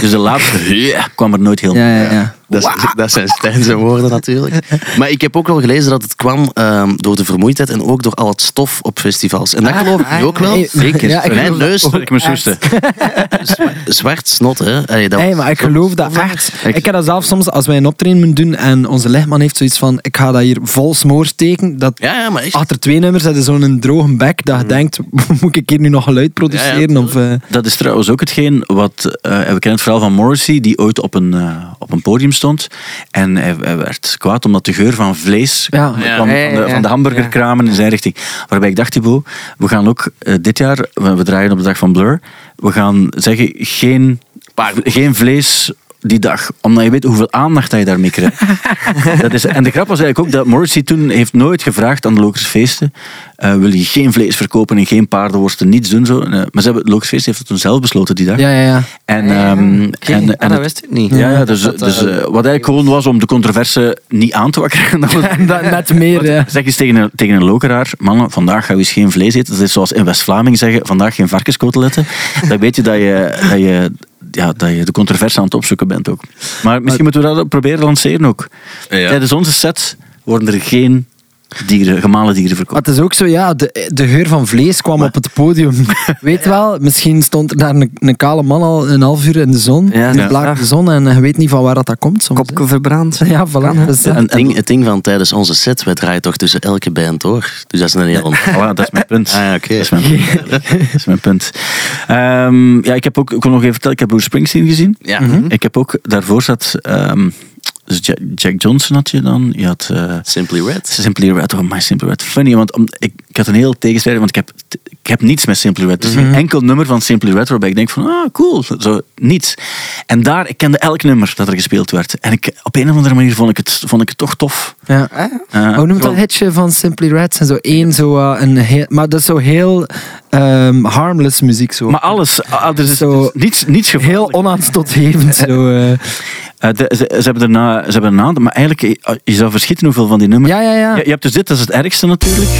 Dus de laatste kwam er nooit helemaal. Ja, ja, ja. Dat, is- dat zijn Stijn zijn woorden natuurlijk. Maar ik heb ook wel gelezen dat het kwam ehm, door de vermoeidheid en ook door al het stof op festivals. En dat geloof ik nu ook wel. Zeker. ja, ik Mijn neus, Ik zwart snot, hè. Allee, dat Hey, maar ik geloof dat echt. Ik- Ik heb dat zelf soms, als wij een optreden moeten doen en onze lichtman heeft zoiets van, ik ga dat hier vol smoor steken, dat Ja, ja, maar echt. achter twee nummers hebben zo'n droge bek dat je denkt, moet ik hier nu nog geluid produceren? Ja, ja, of, eh, Dat is trouwens ook hetgeen wat... eh, we kennen het verhaal van Morrissey, die ooit op een, eh, op een podium stond. En hij, hij werd kwaad omdat de geur van vlees Ja. kwam Ja. van, de, ja. van de hamburgerkramen in zijn richting. Waarbij ik dacht, Thibaut, we gaan ook dit jaar, we, we draaien op de dag van Blur, we gaan zeggen, geen, geen vlees die dag. Omdat je weet hoeveel aandacht dat je daarmee krijgt. dat is, en de grap was eigenlijk ook dat Morrissey toen heeft nooit gevraagd aan de Lokersfeesten eh wil je geen vlees verkopen en geen paardenworsten, niets doen. Zo. Eh, maar ze hebben, het Lokersfeest heeft het toen zelf besloten die dag. ja, ja, ja. En, Ja, ehm, oké. en, Ah, en dat wist ik niet. Ja, ja, dus, Dat, dus eh, wat eigenlijk gewoon was om de controverse niet aan te wakkeren. Dat net meer, ja. Zeg eens tegen een, tegen een lokeraar, mannen, vandaag gaan we eens geen vlees eten. Dat is zoals in West-Vlaming zeggen, vandaag geen varkenskoteletten. Dan weet je dat je, dat je, ja, dat je de controverse aan het opzoeken bent ook. Maar misschien moeten we dat proberen lanceren ook. Ja. Tijdens onze set worden er geen dieren, gemalen dieren Maar verkocht. het is ook zo, ja, de, de geur van vlees kwam op het podium. Weet wel, misschien stond er daar een, een kale man al een half uur in de zon. Ja, in de ja. blakende zon en je weet niet van waar dat, dat komt soms. Kopje verbrand. Ja, voilà. Dus, Het ding, het ding van tijdens onze set, wij draaien toch tussen elke band door. Dus dat is een heel... Voilà, dat is mijn punt. Ah, ja, oké. Dat is mijn punt. Dat is mijn punt. Ehm, ja, ik heb ook, ik kon nog even vertellen, ik heb Bruce Springsteen gezien. Ja. Ik heb ook, daarvoor zat, ehm, dus Jack, Jack Johnson had je dan. Je had eh, Simply Red. Simply Red, oh my Simply Red. Funny, want om, ik, ik had een heel tegenstrijd, want ik heb, ik heb niets met Simply Red. Dus geen enkel nummer van Simply Red waarbij ik denk van, ah, cool, zo, niets. En daar, ik kende elk nummer dat er gespeeld werd. En ik, op een of andere manier vond ik het, vond ik het toch tof. ja. Eh, Hoe noemt dat hitje van Simply Red? En zo één, zo, eh, een heel, maar dat is zo heel um, harmless muziek. Zo. Maar alles, ah, ah, er is zo, niets, niets Heel onaanstotgevend. zo, uh. Ze, hebben erna, ze hebben erna, maar eigenlijk, eh, je zou verschieten hoeveel van die nummers. Ja, ja, ja. Je, hebt dus dit, dat is het ergste natuurlijk.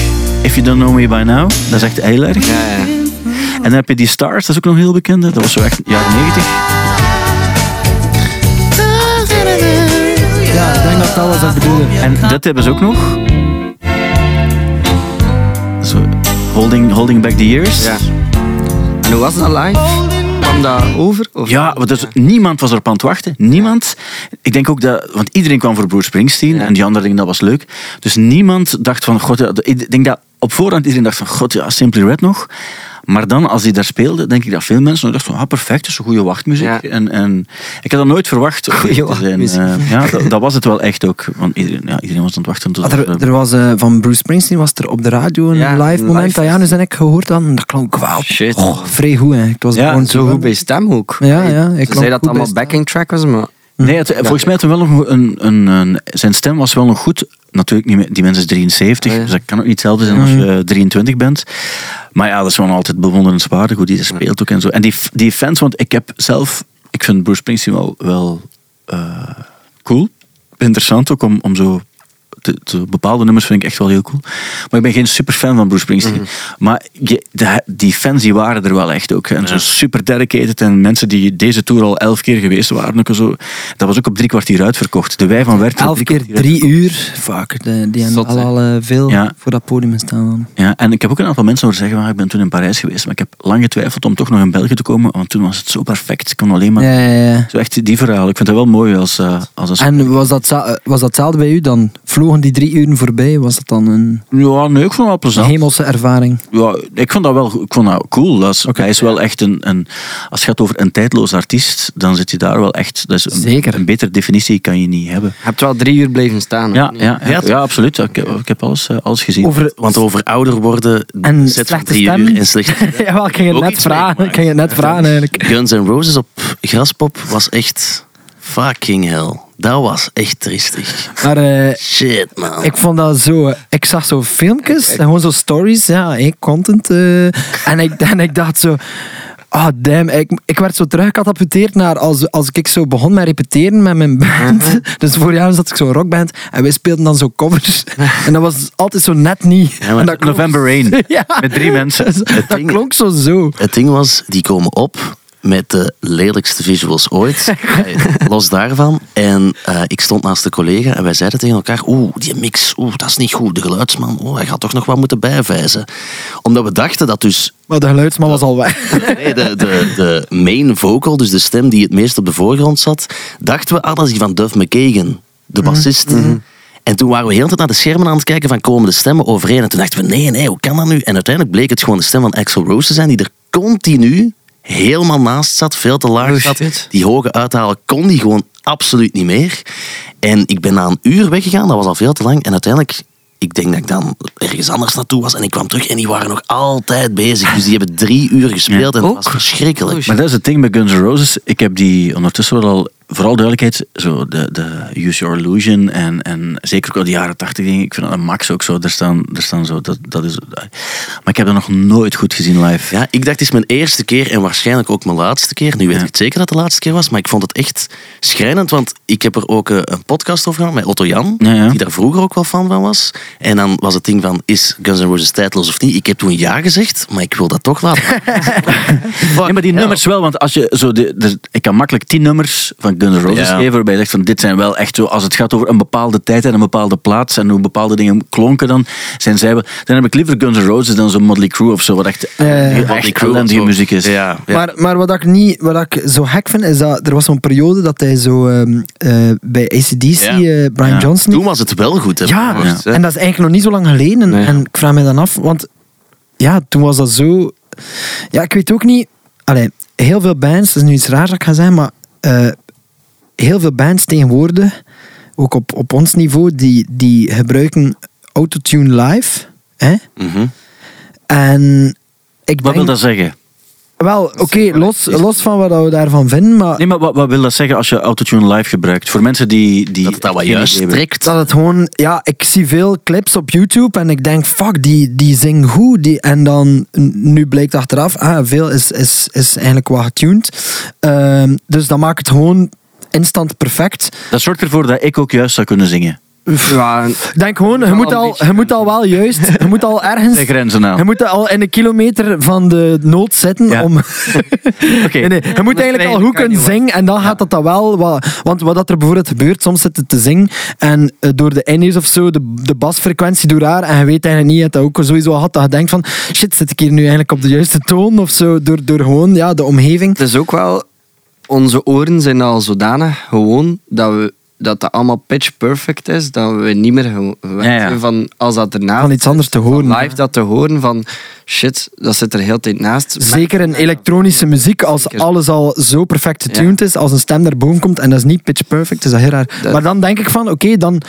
If you don't know me by now, dat is echt heel erg. Ja, ja. En dan heb je die Stars, dat is ook nog heel bekend. Dat was zo echt jaren 90. Ja, ik denk dat dat was dat bedoelde. En dit hebben ze ook nog holding, holding back the years. Ja. En hoe was dat live? Kwam dat over? Of? Ja, want dus niemand was erop aan het wachten. Niemand. Ik denk ook dat... Want iedereen kwam voor Bruce Springsteen. Ja. En die anderen dingen, dat was leuk. Dus niemand dacht van... God, ja, ik denk dat op voorhand iedereen dacht van... God, ja, Simply Red nog. Maar dan, als hij daar speelde, denk ik dat veel mensen nog dachten van... Ah, perfect, dat is een goede wachtmuziek. Ja. En, en ik had dat nooit verwacht. Goeie zijn. wachtmuziek. Eh, ja, dat, dat was het wel echt ook. Want iedereen, ja, iedereen was aan het wachten tot... Ah, er, was eh, van Bruce Springsteen was er op de radio een Ja, live een moment live dat Janus en ik gehoord hadden. Dat klonk wel Shit. oh, vrij goed. Hè. Het was Ja, Zo goed bij stem ook. Ja, ja. Ik zei dat het allemaal backing track was, maar... Nee, het- volgens mij had hij wel nog een, een, een... Zijn stem was wel nog goed. Natuurlijk niet meer... Die mens is 73, Oh, ja. dus dat kan ook niet hetzelfde zijn als je 23 bent. Maar ja, dat is wel altijd bewonderenswaardig hoe die dat speelt ook en zo. En die, die fans, want ik heb zelf... Ik vind Bruce Springsteen wel, wel eh, cool. Interessant ook om, om zo... te- te- bepaalde nummers vind ik echt wel heel cool. Maar ik ben geen super fan van Bruce Springsteen. Maar je- de- die fans die waren er wel echt ook. En zo super dedicated. En mensen die deze tour al elf keer geweest waren. Ook zo, dat was ook op drie kwartier uitverkocht. De wij van Werchter. Elf keer drie uur. De- die hebben al, al eh, veel Ja. voor dat podium staan. Dan. Ja, en ik heb ook een aantal mensen horen zeggen, van, ik ben toen in Parijs geweest, maar ik heb lang getwijfeld om toch nog in België te komen, want toen was het zo perfect. Ik kon alleen maar... Ja, ja, ja. Zo echt die verhaal. Ik vind dat wel mooi als, eh, als een... En was dat, eh, was dat hetzelfde bij u dan? Vlogen die drie uren voorbij? Was dat dan een Ja, nee, ik vond het wel plezant. hemelse ervaring? Ja, ik vond dat wel ik vond dat cool. Dat is, hij is wel echt een, een... Als het gaat over een tijdloos artiest, dan zit je daar wel echt... Dat is een, Zeker. Een betere definitie kan je niet hebben. Je hebt wel drie uur blijven staan. Ja, ja, ja, absoluut. Ik, heb- ik heb alles, eh, alles gezien. Over, Want over ouder worden, En zet van slechte drie stem. uur en slechte ja, wel, ik ging het net vragen. meegemaakt. Ik ging het net vragen eigenlijk. Guns N' Roses op Graspop was echt fucking hell. Dat was echt tristig. Maar eh, Shit, man. ik vond dat zo... Ik zag zo filmpjes, en gewoon zo stories, ja, hey, content. eh, en, ik, en ik dacht zo... Ah, damn. Ik, ik werd zo teruggecatapulteerd naar als, als ik zo begon met repeteren met mijn band. Dus vorig jaar zat ik zo'n rockband en wij speelden dan zo covers. En dat was altijd zo net niet. Ja, maar en dat November Rain. Ja. Met drie mensen. Dat ding- klonk zo zo. Het ding was, die komen op met de lelijkste visuals ooit. Los daarvan. En eh, ik stond naast de collega en wij zeiden tegen elkaar, oeh, die mix, oeh, dat is niet goed. De geluidsman, oeh, hij gaat toch nog wat moeten bijwijzen. Omdat we dachten dat dus Maar de geluidsman was al weg. Nee, de, de, de main vocal, dus de stem die het meest op de voorgrond zat, dachten we, ah, dat is die van Duff McKagan, de bassist. En toen waren we heel de tijd naar de schermen aan het kijken van komen de stemmen overeen. En toen dachten we, nee, nee, hoe kan dat nu? En uiteindelijk bleek het gewoon de stem van Axel Rose te zijn, die er continu helemaal naast zat, veel te laag zat. Die hoge uithalen kon die gewoon absoluut niet meer. En ik ben na een uur weggegaan, dat was al veel te lang. En uiteindelijk, ik denk dat ik dan ergens anders naartoe was. En ik kwam terug en die waren nog altijd bezig. Dus die hebben drie uur gespeeld en dat was verschrikkelijk. Maar dat is het ding met Guns N' Roses. Ik heb die ondertussen wel al, vooral duidelijkheid, zo de, de Use Your Illusion en, en zeker ook al die jaren tachtig dingen. Ik vind dat een max ook zo. Er staan, er staan zo, dat, dat is, maar ik heb dat nog nooit goed gezien live. Ja, ik dacht het is mijn eerste keer en waarschijnlijk ook mijn laatste keer. Nu weet Ja. ik het zeker dat het de laatste keer was, maar ik vond het echt schrijnend, want ik heb er ook eh, een podcast over gehad met Otto Jan, Ja, ja. die daar vroeger ook wel fan van was. En dan was het ding van, is Guns N' Roses tijdloos of niet? Ik heb toen ja gezegd, maar ik wil dat toch laten. Ja, maar die nummers wel, want als je zo de, de- ik kan makkelijk tien nummers van Guns N' Roses Ja. geven, waarbij je zegt van dit zijn wel echt zo, als het gaat over een bepaalde tijd en een bepaalde plaats en hoe bepaalde dingen klonken dan, zijn zij wel, dan heb ik liever Guns N' Roses dan zo'n Motley Crue of zo, wat echt, ja, ja. heel Motley echt ellendige zo. muziek is. Ja, ja. Maar, maar wat ik, niet, wat ik zo gek vind, is dat er was zo'n periode dat hij zo ehm, eh, bij ACDC, Ja. eh, Brian Ja. Johnson... toen was het wel goed. Hè, Ja, en dat is eigenlijk nog niet zo lang geleden. En, Nee. en ik vraag me dan af, want ja, toen was dat zo... Ja, ik weet ook niet... Allee, heel veel bands, dat is nu iets raars dat ik ga zeggen, maar eh, heel veel bands tegenwoordig, ook op, op ons niveau, die, die gebruiken autotune live. Hè? Mhm. En ik Wat wil dat zeggen? Wel, oké, los, los van wat we daarvan vinden, maar... Nee, maar wat, wat wil dat zeggen als je autotune live gebruikt? Voor mensen die... die Dat het dat wat juist trekt. Dat het gewoon, ja, ik zie veel clips op YouTube en ik denk, fuck, die, die zingen goed. Die, en dan, nu blijkt achteraf, ah, veel is, is, is eigenlijk wat getuned. Ehm, dus dat maakt het gewoon instant perfect. Dat zorgt ervoor dat ik ook juist zou kunnen zingen. Ja, Ik denk gewoon, je moet, al, je moet al wel juist, je moet al ergens... De grenzen aan. Je moet al in een kilometer van de nood zitten Ja. om... Oké. Nee, nee, je moet eigenlijk al goed kunnen zingen en dan gaat dat dan wel... Wat, want wat dat er bijvoorbeeld gebeurt, soms zit het te zingen en eh, door de iners of zo, de, de basfrequentie doet raar en je weet eigenlijk niet, je hebt dat ook sowieso al gehad, dat je denkt van shit, zit ik hier nu eigenlijk op de juiste toon of zo, door, door gewoon ja, de omgeving. Het is ook wel, onze oren zijn al zodanig gewoon dat we dat dat allemaal pitch perfect is, dat we niet meer gew- gewend Ja, ja. zijn van als dat ernaast Van iets anders te van horen. live dat te horen van shit, dat zit er heel tijd naast. Zeker in elektronische muziek, als Zeker. alles al zo perfect getuned is, als een stem daarboven komt en dat is niet pitch perfect, is dat heel raar. Dat- Maar dan denk ik van, oké, dan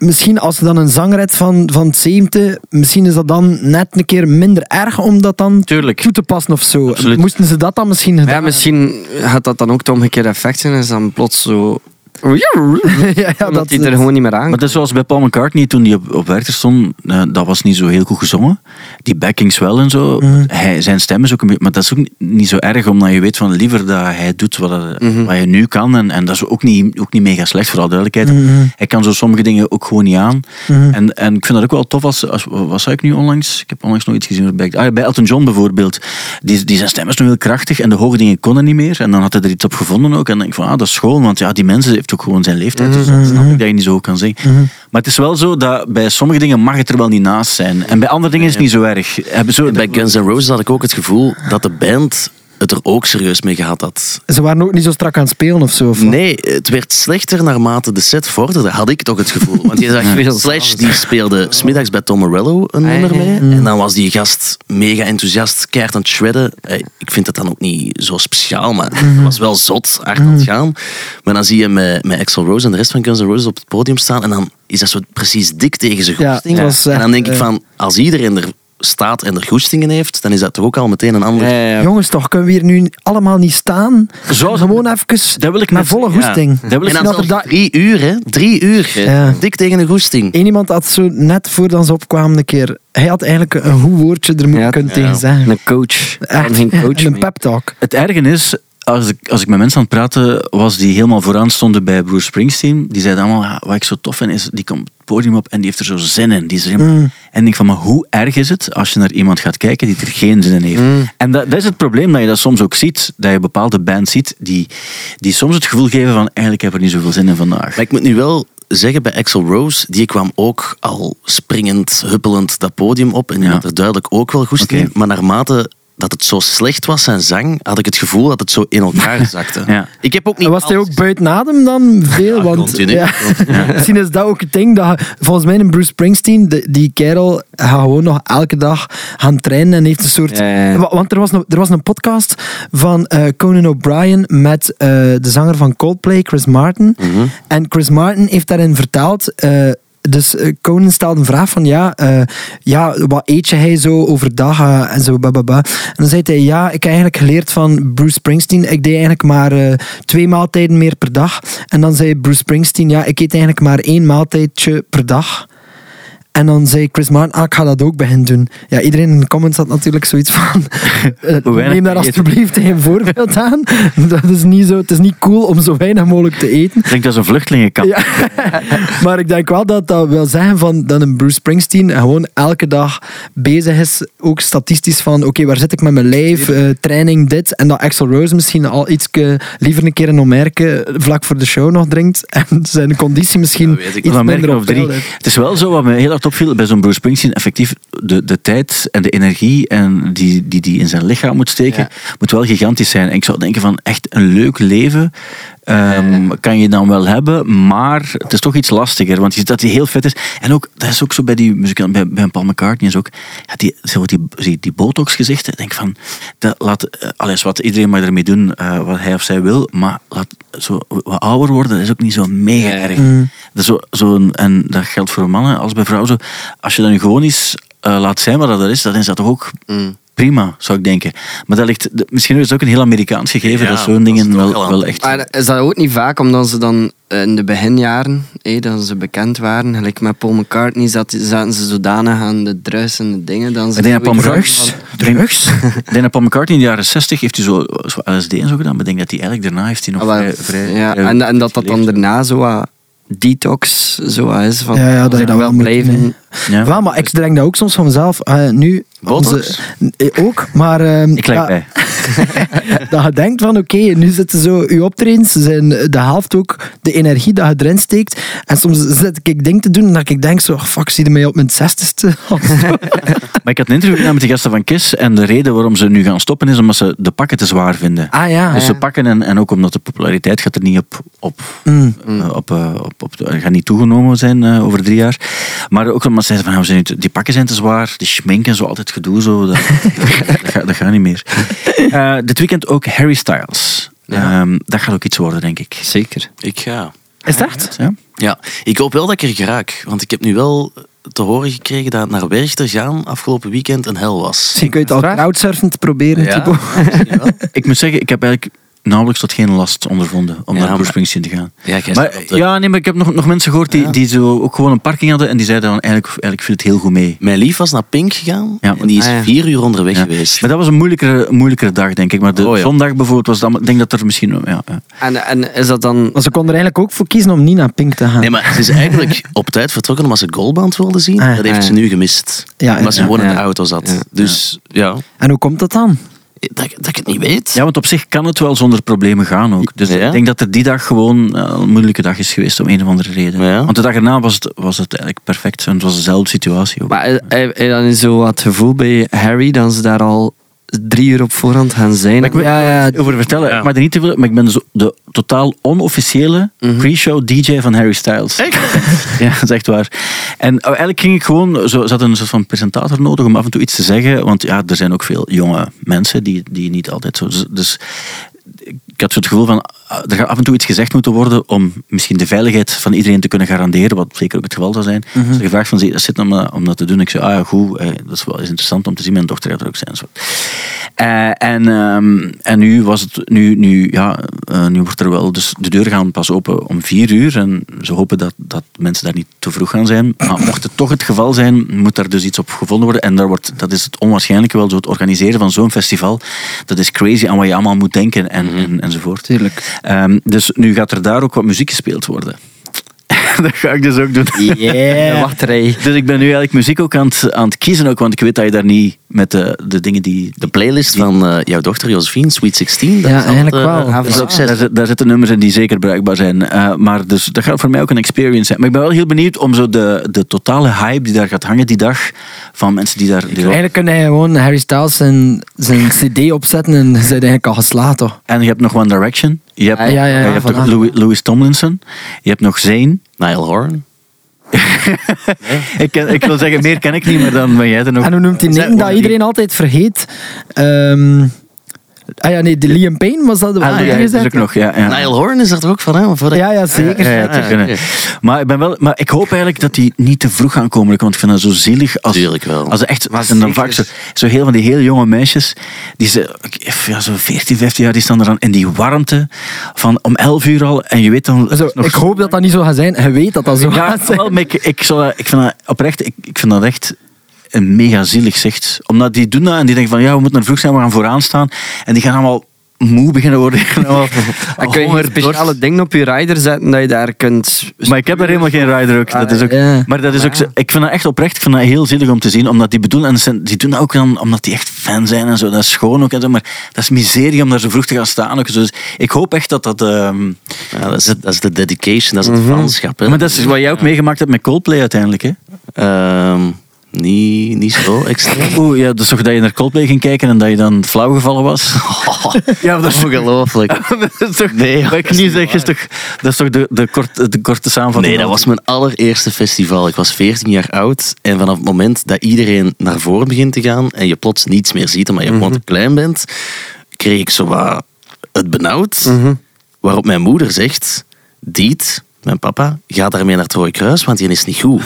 misschien als je dan een zanger hebt van, van het 70, misschien is dat dan net een keer minder erg om dat dan Tuurlijk. toe te passen of zo. Absoluut. Moesten ze dat dan misschien gedaan ja, misschien gaat dat dan ook het omgekeerde effect zijn, is dan plots zo... ja, ja, dat die er gewoon niet meer aan Maar dat is zoals bij Paul McCartney toen hij op, op Werchter stond, eh, dat was niet zo heel goed gezongen. Die backings wel en zo. Mhm. Hij, zijn stem is ook een beetje, maar dat is ook niet, niet zo erg, omdat je weet van liever dat hij doet wat, Mhm. wat je nu kan. En, en dat is ook niet, ook niet mega slecht, voor alle duidelijkheid. Mhm. Hij kan zo sommige dingen ook gewoon niet aan. En, en ik vind dat ook wel tof als, als wat zei ik nu onlangs? Ik heb onlangs nog iets gezien back- ah, bij Elton John bijvoorbeeld. Die, die zijn stem is nog heel krachtig en de hoge dingen konden niet meer. En dan had hij er iets op gevonden ook. En dan denk ik van, ah, dat is schoon, want ja, die mensen heeft ook gewoon zijn leeftijd. Dus dan snap ik dat je niet zo kan zingen. Maar het is wel zo dat bij sommige dingen mag het er wel niet naast zijn. En bij andere dingen is het niet zo erg. Zo, Bij Guns N' Roses had ik ook het gevoel dat de band het er ook serieus mee gehad had. Ze waren ook niet zo strak aan het spelen of zo. Of? Nee, het werd slechter naarmate de set vorderde, had ik toch het gevoel. Want je zag Ja. Slash, die speelde smiddags bij Tom Morello een Ah, nummer mee. En dan was die gast mega enthousiast, keihard aan het shredden. Eh, Ik vind het dan ook niet zo speciaal, maar het was wel zot, hard aan het gaan. Maar dan zie je met, met Axl Rose en de rest van Guns N' Roses op het podium staan en dan is dat zo precies dik tegen zijn Ja, goesting. dat was en dan denk ik eh, van, als iedereen er staat en er goestingen heeft, dan is dat toch ook al meteen een ander... Ja, ja, ja. Jongens, toch, kunnen we hier nu allemaal niet staan? Zo- Gewoon even Dat wil ik met volle ja. goesting. Dat wil ik- En dan dat er drie uur, hè? Drie uur. Ja. Dik tegen de goesting. Eén iemand had zo net voordat ze opkwamen een keer... Hij had eigenlijk een goed woordje er moeten Ja, kunnen ja. tegen zeggen. Een coach. Echt. Geen coach en een pep talk. Het erge is, als ik, als ik met mensen aan het praten was die helemaal vooraan stonden bij Bruce Springsteen, die zeiden allemaal, "Ja, wat ik zo tof vind, is die komt het podium op en die heeft er zo zin in. Die is er helemaal- Mm. En ik denk van, maar hoe erg is het als je naar iemand gaat kijken die er geen zin in heeft? En dat, dat is het probleem, dat je dat soms ook ziet, dat je bepaalde bands ziet, die, die soms het gevoel geven van, eigenlijk heb ik er niet zoveel zin in vandaag. Maar ik moet nu wel zeggen, bij Axel Rose, die kwam ook al springend, huppelend dat podium op. En die Ja. had er duidelijk ook wel goed Oké. in. Maar naarmate dat het zo slecht was, zijn zang, had ik het gevoel dat het zo in elkaar zakte. Ja. Ik heb ook niet was hij alles- ook buiten adem dan veel? Ja, want, continu. ja. Misschien is dat ook het ding. Dat, volgens mij een Bruce Springsteen, de- die kerel, gaat gewoon nog elke dag gaan trainen en heeft een soort... Ja, ja, ja. Wa- Want er was, een, er was een podcast van eh, Conan O'Brien met eh, de zanger van Coldplay, Chris Martin. Mhm. En Chris Martin heeft daarin verteld... eh, dus eh, Conan stelde een vraag van ja, eh, ja, wat eet je hij zo overdag eh, en zo bababa. En dan zei hij ja, ik heb eigenlijk geleerd van Bruce Springsteen. Ik deed eigenlijk maar eh, twee maaltijden meer per dag. En dan zei Bruce Springsteen ja, ik eet eigenlijk maar één maaltijdje per dag. En dan zei Chris Martin, ah, ik ga dat ook beginnen doen. Ja, iedereen in de comments had natuurlijk zoiets van... eh, neem daar alsjeblieft een voorbeeld aan. Dat is niet zo, het is niet cool om zo weinig mogelijk te eten. Ik denk dat is een vluchtelingenkamp. Ja. maar ik denk wel dat dat wil zeggen van, dat een Bruce Springsteen gewoon elke dag bezig is, ook statistisch van, oké, waar zit ik met mijn lijf, eh, training, dit. En dat Axel Rose misschien al iets liever een keer een omerke vlak voor de show nog drinkt. En zijn conditie misschien iets minder op of drie. Het is wel zo wat me heel hard opviel bij zo'n Bruce Springsteen. Effectief, de, de tijd en de energie en die, die die in zijn lichaam moet steken, moet wel gigantisch zijn. En ik zou denken van echt een leuk leven ehm, kan je dan wel hebben, maar het is toch iets lastiger. Want je ziet dat hij heel vet is. En ook, dat is ook zo bij die muzikanten, bij, bij Paul McCartney is ook, ja, die, zo die, die, die botox gezichten. denk van, dat laat, eh, alles wat iedereen mag ermee doen, eh, wat hij of zij wil, maar laat zo wat ouder worden, dat is ook niet zo mega Ja. erg. Dat is zo, zo een, en dat geldt voor mannen als bij vrouwen. Zo, als je dan gewoon eens eh, laat zijn wat dat is, dan is dat toch ook Mm. Prima, zou ik denken. Maar dat ligt, misschien is het ook een heel Amerikaans gegeven, Ja, dat zo'n dingen wel, wel echt... Maar is dat ook niet vaak omdat ze dan in de beginjaren, hé, dat ze bekend waren, gelijk met Paul McCartney, zat, zaten ze zodanig aan de drugs en de dingen. Dan ze Ik denk dat Paul zoiets McCartney, hadden Drugs? ik denk dat Paul McCartney in de jaren 60 heeft hij zo, zo LSD en zo gedaan, maar ik denk dat hij eigenlijk daarna heeft hij nog Ah, vrij, ja, vrij en, en dat dat dan daarna zo wat detox zo is. Van, Ja, ja, dat wel blijven. Ja. Maar ik denk dat ook soms van mezelf. eh, nu, Botox? eh, ook, maar ehm, Ik bij. dat je denkt van oké, nu zitten zo je optredens, zijn de helft ook de energie dat je erin steekt. En soms zit ik dingen te doen en dat ik denk zo, oh, fuck, zie je mij op mijn zestigste? Maar ik had een interview gedaan met de gasten van KISS en de reden waarom ze nu gaan stoppen is omdat ze de pakken te zwaar vinden. ah ja. Dus ze pakken en, en ook omdat de populariteit gaat er niet op, op, Mm. eh, op, op, op, gaat niet toegenomen zijn over drie jaar. Maar ook omdat ze zeiden van, nou, die pakken zijn te zwaar, die schminken zo altijd gedoe, zo, dat, dat, dat, gaat, dat gaat niet meer. Eh, dit weekend ook Harry Styles. Ja. Ehm, dat gaat ook iets worden, denk ik. Zeker. Ik ga. Is dat? Ja? Ja, ik hoop wel dat ik er geraak. Want ik heb nu wel te horen gekregen dat naar Werchter gaan afgelopen weekend een hel was. Je het al crowdsurfend proberen, Ja. Ik moet zeggen, ik heb eigenlijk nauwelijks tot geen last ondervonden om Ja, naar Bruce Springsteen te gaan. Ja, Maar, de- ja, nee, maar ik heb nog, nog mensen gehoord die, Ja. die zo ook gewoon een parking hadden en die zeiden dan eigenlijk, eigenlijk viel het heel goed mee. Mijn lief was naar Pink gegaan Ja. en die is Ah, ja. vier uur onderweg Ja. geweest. Maar dat was een moeilijkere, moeilijkere dag, denk ik. Maar de Oh, ja. zondag bijvoorbeeld was dat, ik denk dat er misschien... Ja, ja. En, en is dat dan... Maar ze kon er eigenlijk ook voor kiezen om niet naar Pink te gaan. Nee, maar ze is eigenlijk op tijd vertrokken omdat ze Goldband wilde zien. Ah, dat heeft ah, ze ja. nu gemist. Ja, omdat ze ja, gewoon in de auto zat. Ja. Dus ja, En hoe komt dat dan? Dat, dat ik het niet weet. ja, want op zich kan het wel zonder problemen gaan ook. Dus Ja. ik denk dat er die dag gewoon eh, een moeilijke dag is geweest om een of andere reden. Ja. Want de dag erna was het, was het eigenlijk perfect. En het was dezelfde situatie ook. Maar heb heb je dan zo wat gevoel bij Harry dat ze daar al drie uur op voorhand gaan zijn? Maar ik wil Ja, ja. over vertellen, Ja. er niet te veel, maar ik ben dus de totaal onofficiële pre-show DJ van Harry Styles. Echt? Ja, dat is echt waar. En oh, eigenlijk ging ik gewoon, zo, ze hadden een soort van presentator nodig om af en toe iets te zeggen, want ja, er zijn ook veel jonge mensen die, die niet altijd zo... Dus ik had zo het gevoel van, er gaat af en toe iets gezegd moeten worden om misschien de veiligheid van iedereen te kunnen garanderen, wat zeker ook het geval zou zijn. Mhm. Dus ik gevraagd van, zit om, dat- om dat te doen. Ik zei, ah ja, goed, eh, dat is wel interessant om te zien. Mijn dochter gaat er ook zijn. Zo. Eh, en, ehm, en nu was het, nu, nu, ja, eh, nu wordt er wel, dus de deuren gaan pas open om vier uur en ze hopen dat, dat mensen daar niet te vroeg gaan zijn. Maar mocht het toch het geval zijn, moet daar dus iets op gevonden worden. En daar wordt, dat is het onwaarschijnlijke wel, zo het organiseren van zo'n festival, dat is crazy aan wat je allemaal moet denken en, en, enzovoort. Tuurlijk. Ehm, dus nu gaat er daar ook wat muziek gespeeld worden. dat ga ik dus ook doen. Wachtrij. Dus ik ben nu eigenlijk muziek ook aan het, aan het kiezen, ook, want ik weet dat je daar niet met de, de dingen die... De playlist van eh, jouw dochter Josephine, Sweet 16. dat Ja, eigenlijk eh, wel. dat is ook Daar, zitten nummers in die zeker bruikbaar zijn. Eh, maar dus, dat gaat voor mij ook een experience zijn. Maar ik ben wel heel benieuwd om zo de, de totale hype die daar gaat hangen die dag, van mensen die daar... Die Eigenlijk kun je gewoon Harry Styles zijn, zijn cd opzetten en ze zijn eigenlijk al geslaagd, toch? En je hebt nog One Direction. Je hebt, ja, ja, je ja, hebt voilà. nog Louis, Louis Tomlinson. Je hebt nog Zayn. Niall Horn. Ik, ken- ik wil zeggen, meer ken ik niet, maar dan ben jij er nog. En hoe noemt die Zijn- name dat iedereen altijd vergeet? Ehm, ah ja, nee, de Liam Payne was dat de Ah, ja, is ook nog, ja. ja. Niall Horn is er toch ook van, hè? Voor de- Ja, ja, zeker. Ja, ja. Maar, ik ben wel, maar ik hoop eigenlijk dat die niet te vroeg gaan komen. Want ik vind dat zo zielig. Als, Tuurlijk wel. Als echt, Maar en dan vaak zo, zo heel van die heel jonge meisjes, die ze, ja, zo 14, 15 jaar, die staan er dan in die warmte van om 11 uur al. En je weet dan. Zo, nog ik hoop dat dat niet zo gaat zijn. Je weet dat dat zo Ja, gaat zijn. wel, maar ik, ik, ik vind dat oprecht, ik, ik vind dat echt een mega zielig zicht. Omdat die doen dat en die denken van ja, we moeten er vroeg zijn, we gaan vooraan staan. En die gaan allemaal moe beginnen worden. Allemaal Dan kun je een speciale ding op je rider zetten dat je daar kunt... Maar ik heb daar helemaal geen rider ook. Dat is ook ja. Maar dat is ook, Ja. zo- ik vind dat echt oprecht, ik vind dat heel zielig om te zien, omdat die bedoelen, en die doen dat ook dan omdat die echt fan zijn en zo, dat is schoon ook en zo, maar dat is miserie om daar zo vroeg te gaan staan ook. Dus ik hoop echt dat dat... ehm, Ja, dat, is, het- dat is de dedication, dat is het fanschap. Hè? maar dat is wat jij ook meegemaakt hebt met Coldplay uiteindelijk, hè? Ehm, niet, niet zo extreem. Oeh, ja, dat is toch dat je naar Coldplay ging kijken en dat je dan flauw gevallen was? ja, dat is Ongelooflijk. dat is toch... Nee, wat ik niet zeg, is toch... Dat is toch de, de, kort, de korte samenvatting? Nee, dat was mijn allereerste festival. Ik was 14 jaar oud. En vanaf het moment dat iedereen naar voren begint te gaan en je plots niets meer ziet omdat je gewoon te klein bent, kreeg ik zo wat het benauwd. Waarop mijn moeder zegt, Diet, mijn papa, ga daarmee naar het Rode Kruis, want die is niet goed.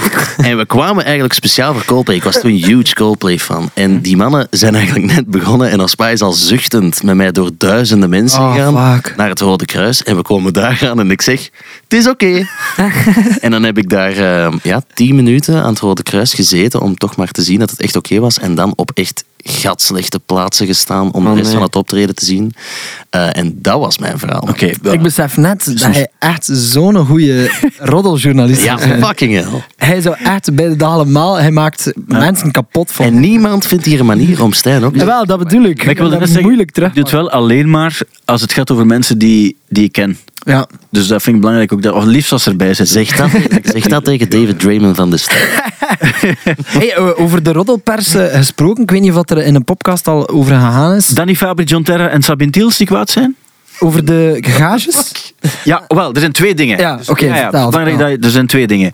en we kwamen eigenlijk speciaal voor Coldplay. Ik was toen een huge Coldplay fan. En die mannen zijn eigenlijk net begonnen en als pa is al zuchtend met mij door duizenden mensen Oh, gegaan fuck. naar het Rode Kruis. En we komen daar aan en ik zeg, het is oké. en dan heb ik daar eh, ja, tien minuten aan het Rode Kruis gezeten om toch maar te zien dat het echt oké was. En dan op echt gatslechte plaatsen gestaan om Oh, de rest nee. van het optreden te zien. Eh, en dat was mijn verhaal. Oké, Ik besef net dat hij echt zo'n goede roddeljournalist Ja, is. fucking hell. Hij zou echt bij de allemaal, hij maakt mensen kapot van. En niemand vindt hier een manier om Stijn ook Ja, wel, dat bedoel ik. Maar ik dat is moeilijk terug. ik doe het wel alleen maar als het gaat over mensen die, die ik ken. Ja. Dus dat vind ik belangrijk ook. Dat, of liefst als erbij zitten. Zeg dat, zeg dat tegen David Draymond van de Stijn. Hey, eh, over de roddelpers gesproken, ik weet niet of er in een podcast al over gegaan is. Danny Fabri, John Terra en Sabine Tiels die kwaad zijn? Over de gages. Ja, wel, er zijn twee dingen. Ja, oké, ja, belangrijk dat je- er zijn twee dingen.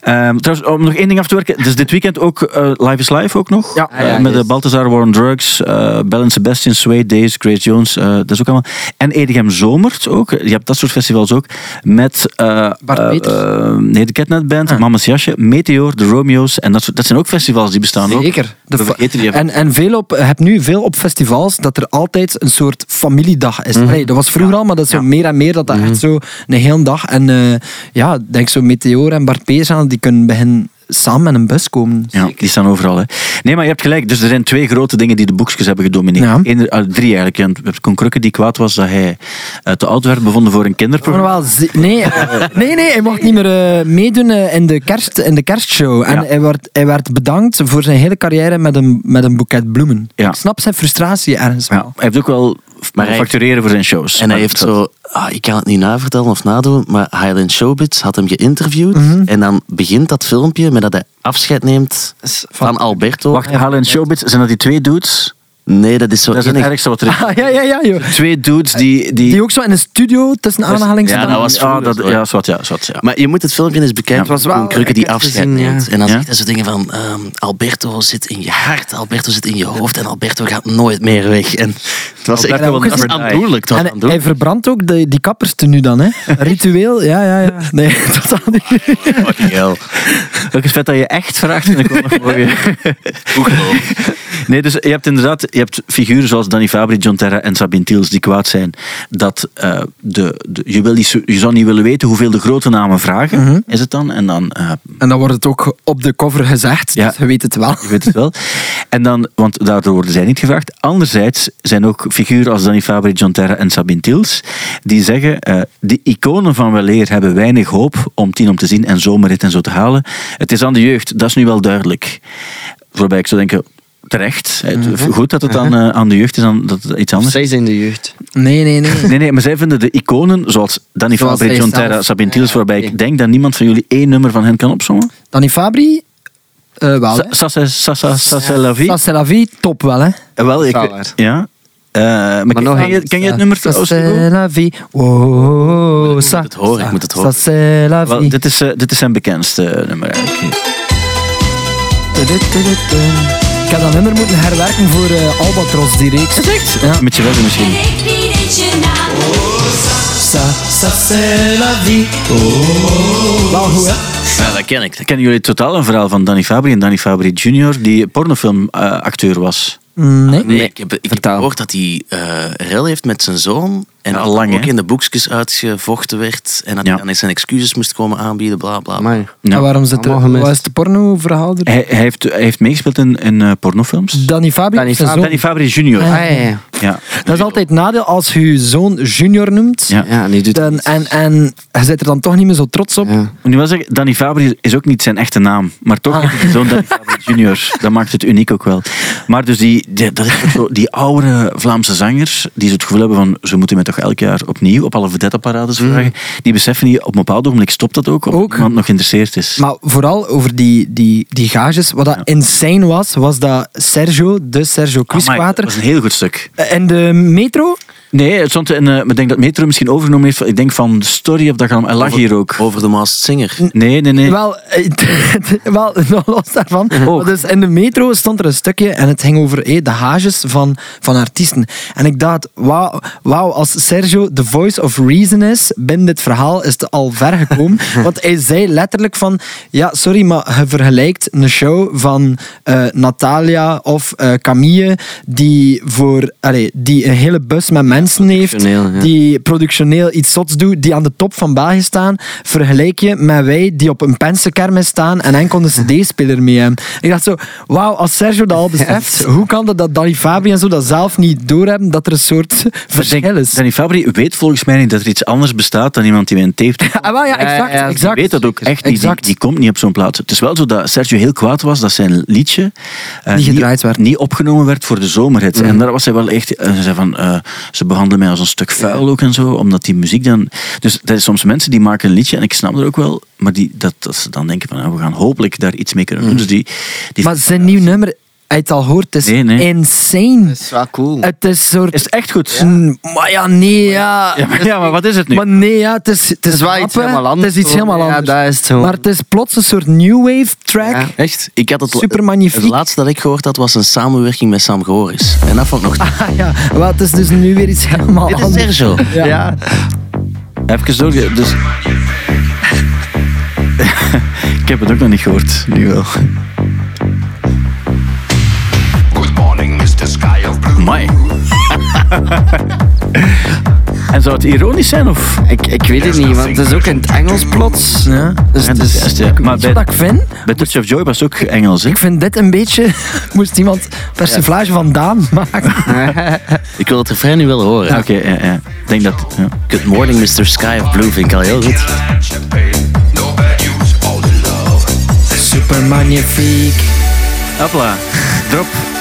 Ehm, trouwens, om nog één ding af te werken. Dus dit weekend ook eh, Live is Live ook nog. Ja. Eh, ja, met yes. de Balthazar War on Drugs, eh Bell and Sebastian, Sway Days, Grace Jones. eh, dat is ook allemaal. En Edegem Zomert ook. Je hebt dat soort festivals ook. Met eh, Bart eh, Peters? eh, nee, de Catnet Band, Ah. Mama's Jasje, Meteor, de Romeo's. En dat, soort- dat zijn ook festivals die bestaan ook. Zeker. De en, en veel op, je hebt nu veel op festivals dat er altijd een soort familiedag is. Allee, dat was vroeger al, maar dat is zo meer en meer dat dat echt zo een hele dag. En eh, ja, denk zo Meteor en Bart Peters aan, die kunnen beginnen samen met een bus komen. Ja, die staan overal. Hè. Nee, maar je hebt gelijk. Dus er zijn twee grote dingen die de boekjes hebben gedomineerd. Ja. Eén, eh, drie eigenlijk. Je hebt Krukke die kwaad was dat hij eh, te oud werd bevonden voor een kinderprogramma. nee, nee, nee, hij mocht niet meer meedoen in, de kerst, in de kerstshow. En Ja. hij, werd, hij werd bedankt voor zijn hele carrière met een, met een boeket bloemen. Ja. Ik snap zijn frustratie ergens Ja, wel. hij heeft ook wel Maar hij- factureren voor zijn shows. En hij heeft zo, ah, ik kan het niet navertellen of nadoen, maar Highland Showbiz had hem geïnterviewd. Mhm. En dan begint dat filmpje met dat hij afscheid neemt van Alberto. Wacht, Halen en Showbiz, zijn dat die twee dudes? Nee, dat is zo Dat is het enig- ergste wat er is. Ah, ja, ja, ja, joh. Twee dudes die... die, Die ook zo in een studio tussen aanhalingstekens. Ja, dat was ah, dat, zo. ja, zwart, ja, zwart, ja. Maar je moet het filmpje eens bekijken. Ja. Het was wel wel Krukke die afscheid ja. neemt. En dan Ja. zegt hij zo dingen van... ehm, Alberto zit in je hart, Alberto zit in je hoofd en Alberto gaat nooit meer weg. En het was echt Alberto will dat was never die. aandoenlijk. Het was En hij aandoenlijk. verbrandt ook de, die kapperstenu dan, hè? Ritueel, ja, ja, ja. Nee, totaal niet. Fucking hell. Ook vet dat je echt vraagt. En ik wil nog mooie. Nee, dus je hebt inderdaad je hebt figuren zoals Danny Fabri, John Terra en Sabine Tiels die kwaad zijn dat eh, de, de, je, wil niet, je zou niet willen weten hoeveel de grote namen vragen, is het dan? En dan, eh, En dan wordt het ook op de cover gezegd, Ja. dus je weet het wel. je weet het wel. En dan, want daardoor worden zij niet gevraagd. Anderzijds zijn ook figuren als Danny Fabri, John Terra en Sabine Tiels die zeggen, eh de iconen van weleer hebben weinig hoop om tien om te zien en zomerrit en zo te halen. Het is aan de jeugd, dat is nu wel duidelijk. Waarbij ik zou denken, terecht. Het- Goed dat het aan, eh, aan de jeugd is dan dat het iets anders Zij zijn de jeugd. Nee, nee, nee. Nee, nee, maar zij vinden de iconen, zoals Danny Zoals Fabri, John. Terra, Sabine Tiels, waarbij ik denk dat niemand van jullie één nummer van hen kan opzommen. Danny Fabri, eh wel, hè? Sa- sa- sa- sa- sa- sa- la vie. Ça, c'est la vie, top wel, hè? Eh, Wel, ik, ja. Eh, maar ken, nog ken je, ken je het nummer trouwens? Hugo? la vie. Oh, moet ça, het horen, ik moet het horen. la Wel, vie. dit, is, eh, dit is zijn bekendste nummer eigenlijk. Ik heb dat nummer moeten herwerken voor eh, Albatros, die reeks. echt? Ja. Met je verder misschien. Ça, ça, c'est la vie. Wel goed, hè? Ja, dat ken ik. Kennen jullie totaal een verhaal van Danny Fabri en Danny Fabri Jr., die pornofilmacteur was? Mm, Nee. Nee, ik heb, ik heb gehoord dat hij eh rel heeft met zijn zoon. En al lang, ook hè? in de boekjes uitgevochten werd. En dat Ja. hij dan eens zijn excuses moest komen aanbieden, bla bla. bla. Amai. Ja. En waarom zit er... Wat is de porno-verhaal er? Hij, hij, heeft, hij heeft meegespeeld in, in eh, pornofilms. Danny Fabri? Danny Fabri. zoon. Danny Fabri Jr. Ah, ja, ja. Ja. Dat is altijd het nadeel als je je zoon junior noemt. Ja. Ja, die doet Dan, het. en, en je zit er dan toch niet meer zo trots op. Nu wel zeggen, Danny Fabri is ook niet zijn echte naam. Maar toch Ah. is het zo'n Danny Fabri Jr. Dat maakt het uniek ook wel. Maar dus die, die, dat is zo, die oude Vlaamse zangers, die zo het gevoel hebben van, ze moeten mij toch elk jaar opnieuw op alle vedetteparades vragen. Die beseffen niet, op een bepaald ogenblik stopt dat ook, omdat Ook. iemand nog geïnteresseerd is. Maar vooral over die, die, die gages. Wat dat insane was, was dat Sergio, de Sergio Quisquater, dat was een heel goed stuk. in de metro... Nee, het stond in, eh, ik denk dat Metro misschien overgenomen heeft, ik denk van de story of dat gaan, hij lag hier ook. Over de Masked Singer. Nee, nee, nee. Wel, eh, wel, nog los daarvan. Ook. Maar Dus in de metro stond er een stukje en het ging over eh, de hages van, van artiesten. En ik dacht, wauw, wauw, als Sergio the voice of reason is binnen dit verhaal, is het al ver gekomen. Want hij zei letterlijk van, ja, sorry, maar je vergelijkt een show van eh, Natalia of eh, Camille, die, voor, allee, die een hele bus met mensen mensen heeft, productioneel, ja. die productioneel iets zots doet, die aan de top van België staan, vergelijk je met wij die op een pensenkermis staan en enkel een cd-speler mee hebben. Ik dacht zo, wauw, als Sergio dat al beseft, hoe kan dat dat Danny Fabri en zo dat zelf niet doorhebben, dat er een soort verschil is? Danny Fabri weet volgens mij niet dat er iets anders bestaat dan iemand die met een tape doet. Ah, wel, ja, exact, Ja, ja, die exact. Ik weet dat ook echt niet. Die, die komt niet op zo'n plaats. Het is wel zo dat Sergio heel kwaad was dat zijn liedje eh, Niet gedraaid werd. niet opgenomen werd voor de zomerhit. En daar was hij wel echt... eh, Ze zei van, eh, ze behandelen mij als een stuk vuil ook en zo, omdat die muziek dan... Dus er zijn soms mensen die maken een liedje, en ik snap dat ook wel, maar die, dat, dat ze dan denken van, ah, we gaan hopelijk daar iets mee kunnen doen. Dus die, die Maar zijn nieuw nummer, hij het al hoort, het is Nee, nee. insane. Dat is wel cool. Het is soort... is echt goed. Maar ja, nee, ja. Ja, maar, ja, maar wat is het nu? Maar nee, ja, het is, het is, Het is wel iets helemaal anders. Het is iets helemaal Ja, anders. dat is het gewoon. Maar het is plots een soort new wave track. Ja. Echt? Ik had het, Super magnifiek. Het laatste dat ik gehoord had was een samenwerking met Sam Goris. En dat vond ik nog... Ah, ja, het is dus nu weer iets helemaal Dit is anders. Sergio. Ja. Ja. Even door. Dus... ik heb het ook nog niet gehoord. Nu wel. Mr. Sky of Blue. Mai. en zou het ironisch zijn? Of? Ik, ik weet het niet, want het is ook in het Engels plots. Ja. Dus Ja, het dat is ja. Maar bij, wat ik vind? bij Touch of Joy was het ook Engels. Hè? Ik vind dit een beetje... Moest iemand persiflage van Daan maken? Ik wil het refrein nu wel horen. Ja, Oké, ja, ja. Ik denk dat... Ja. Good morning, Mr. Sky of Blue vind ik al heel goed. The. Super magnifiek. Hopla. Drop.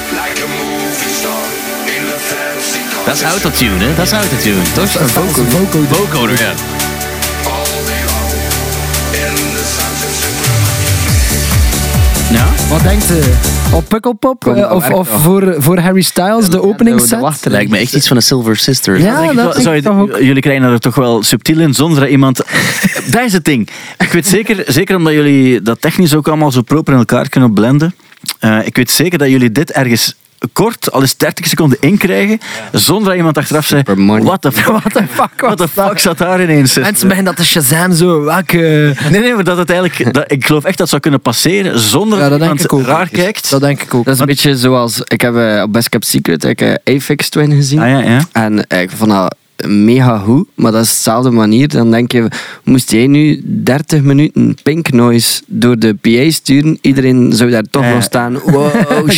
Dat is autotune, hè? Dat is autotune. Toch? Een vocal. vocal. Vocoder, ja. Ja. Wat denkt u? Op Pukkelpop? Eh, dat of of voor, voor Harry Styles, de openingsset? wachten. Lijkt me echt iets van de Silver Sisters. Ja, dat wel, denk zou ik je- toch ook. Jullie krijgen er toch wel subtiel in, zonder dat iemand... dat is het ding. Ik weet zeker, zeker omdat jullie dat technisch ook allemaal zo proper in elkaar kunnen blenden. eh, ik weet zeker dat jullie dit ergens kort, al eens 30 seconden inkrijgen, zonder dat iemand achteraf zei, what the fuck, What the fuck what the fuck zat daar ineens? Mensen beginnen dat te Shazam zo. Welke... Nee, nee, maar dat het eigenlijk, dat, ik geloof echt dat het zou kunnen passeren zonder Ja, dat dat denk iemand ik ook. raar kijkt. Dat denk ik ook. Dat is een beetje zoals, ik heb eh, op Best Kept Secret ik, eh, Aphex Twin gezien. Ah ja, ja. En eh, ik vond dat mega goed, maar dat is dezelfde manier. Dan denk je, moest jij nu 30 minuten pink noise door de PA sturen, iedereen zou daar toch Ja. nog staan. Wow, chic.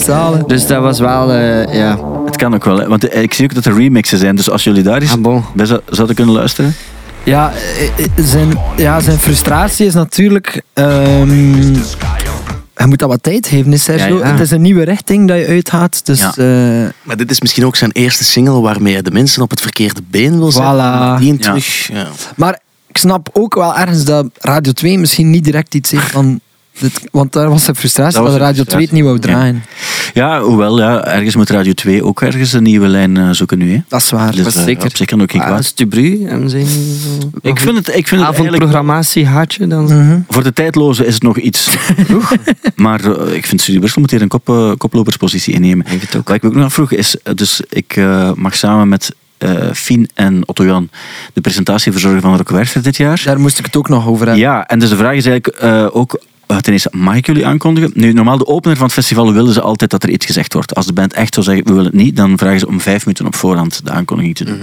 zalig. Dus dat was wel, eh, ja. Het kan ook wel, hè. want eh, ik zie ook dat er remixen zijn. Dus als jullie daar eens Ah, bon. bij zou- zouden kunnen luisteren. Ja, eh, eh, zijn, ja, zijn frustratie is natuurlijk... ehm hij moet dat wat tijd geven, is Sergio. Ja, ja. Het is een nieuwe richting dat je uitgaat. Dus Ja. eh, Maar dit is misschien ook zijn eerste single waarmee hij de mensen op het verkeerde been wil zetten. Voilà. Maar die Ja. terug... Ja. Maar ik snap ook wel ergens dat Radio 2 misschien niet direct iets heeft van... Dit, want daar was de frustratie Dat dat, was de Radio 2 het niet wou draaien. Ja, hoewel, ja, ergens moet Radio 2 ook ergens een nieuwe lijn eh, zoeken nu. Hè. Dat is waar. Dus, Dat is eh, zeker. op zich kan ook geen Ah, kwaad. Stubru, en zijn zo- Ik vind het, ik vind het eigenlijk... avondprogrammatie haatje dan. Mhm. Voor de tijdloze is het nog iets vroeg. maar eh, ik vind Studio Brussel moet hier een kop, koploperspositie innemen. Ik het ook. Wat ik me ook nog afvroeg is, dus ik mag samen met eh Fien en Otto Jan de presentatie verzorgen van Rock Werchter dit jaar. Daar moest ik het ook nog over hebben. Ja, en dus de vraag is eigenlijk eh, ook, ten eerste, mag ik jullie aankondigen? Nu, normaal de opener van het festival willen ze altijd dat er iets gezegd wordt. Als de band echt zou zeggen, we willen het niet, dan vragen ze om vijf minuten op voorhand de aankondiging te doen.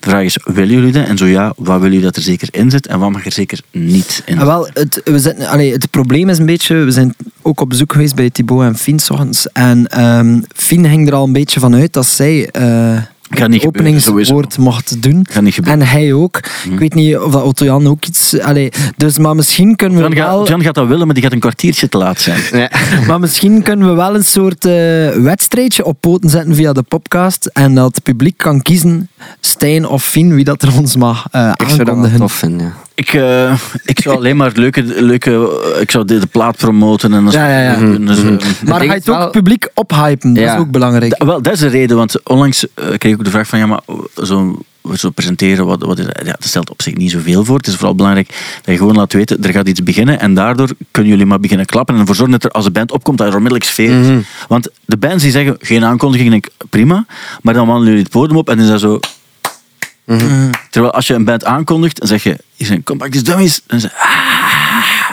De vraag is, willen jullie dat? En zo ja, wat willen jullie dat er zeker in zit? En wat mag er zeker niet in Ah, wel, het, we zitten, allee, het probleem is een beetje, we zijn ook op bezoek geweest bij Thibaut en Fien 's ochtends. En ehm Fien ging er al een beetje van uit dat zij eh niet openingswoord mocht doen. Gaat niet gebeuren. En hij ook. Ik weet niet of dat Otto Jan ook iets... Allee, dus, maar misschien kunnen we Jan, wel... gaat, Jan gaat dat willen, maar die gaat een kwartiertje te laat zijn. Ja. Maar misschien kunnen we wel een soort eh, wedstrijdje op poten zetten via de podcast. En dat het publiek kan kiezen, Stijn of Fien, wie dat er ons mag eh, Ik zou dat wel aankondigen. tof vinden, ja. Ik, eh, ik zou alleen maar leuke, leuke eh, ik zou de, de plaat promoten. En dan Ja, ja, ja. Dus, eh, Maar ding ga je is het ook wel- publiek ophypen? Dat is ook belangrijk. Da- wel, dat is de reden, want onlangs eh, kreeg ik ook de vraag van, ja, maar zo, zo presenteren, wat, wat is, ja, dat stelt op zich niet zoveel voor. Het is vooral belangrijk dat je gewoon laat weten, er gaat iets beginnen en daardoor kunnen jullie maar beginnen klappen en ervoor zorgen dat er, als de band opkomt, dat er onmiddellijk sfeer is. Want de bands die zeggen, geen aankondiging, denk ik, prima, maar dan wandelen jullie het podium op en dan is dat zo... Terwijl als je een band aankondigt, dan zeg je, hier zijn Compact Dummies, dan zeg je, ah,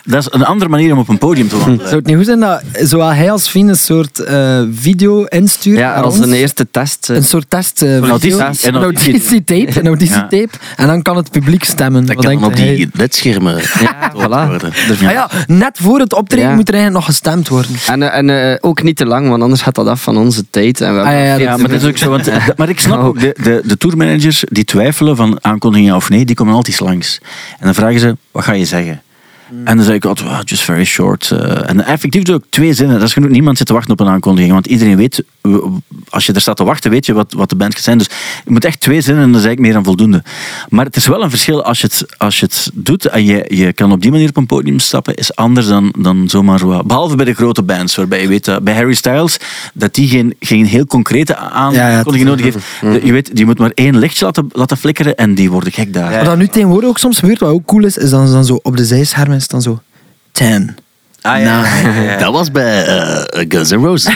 dat is een andere manier om op een podium te wandelen. Zou het niet goed zijn dat zowel hij als Fien een soort eh, video instuurt Ja, als ons? een eerste test. eh, Een soort test. eh, Een video. auditie- Een een auditie- auditietape. Een auditietape. En dan kan het publiek stemmen. Dat Wat kan op hij? die ledschermen Ja, voilà. worden. Ah ja, net voor het optreden Ja. moet er eigenlijk nog gestemd worden. En, en eh, ook niet te lang, want anders gaat dat af van onze tijd. En we Ah, ja, ja, Ja, maar dat is ook zo. Want, maar ik snap Oh. ook, de, de, de tourmanagers die twijfelen van aankondigingen of nee, die komen altijd langs. En dan vragen ze, wat ga je zeggen? En dan zeg ik altijd, "Well, just very short. eh. en effectief doe ik twee zinnen. Dat is genoeg. Niemand zit te wachten op een aankondiging. Want iedereen weet, als je er staat te wachten, weet je wat, wat de band gaat zijn. Dus je moet echt twee zinnen en dat is eigenlijk meer dan voldoende. Maar het is wel een verschil als je het, als je het doet en je, je kan op die manier op een podium stappen, is anders dan, dan zomaar zo. Behalve bij de grote bands, waarbij je weet, dat bij Harry Styles, dat die geen, geen heel concrete aankondiging nodig heeft. De- Je weet, die moet maar één lichtje laten, laten flikkeren en die worden gek daar. Wat dan nu tegenwoordig ook soms gebeurt, wat ook cool is, is dan, dan zo op de zijschermen is dan zo 10. Ah, ja. Dat was bij eh, Guns N' Roses.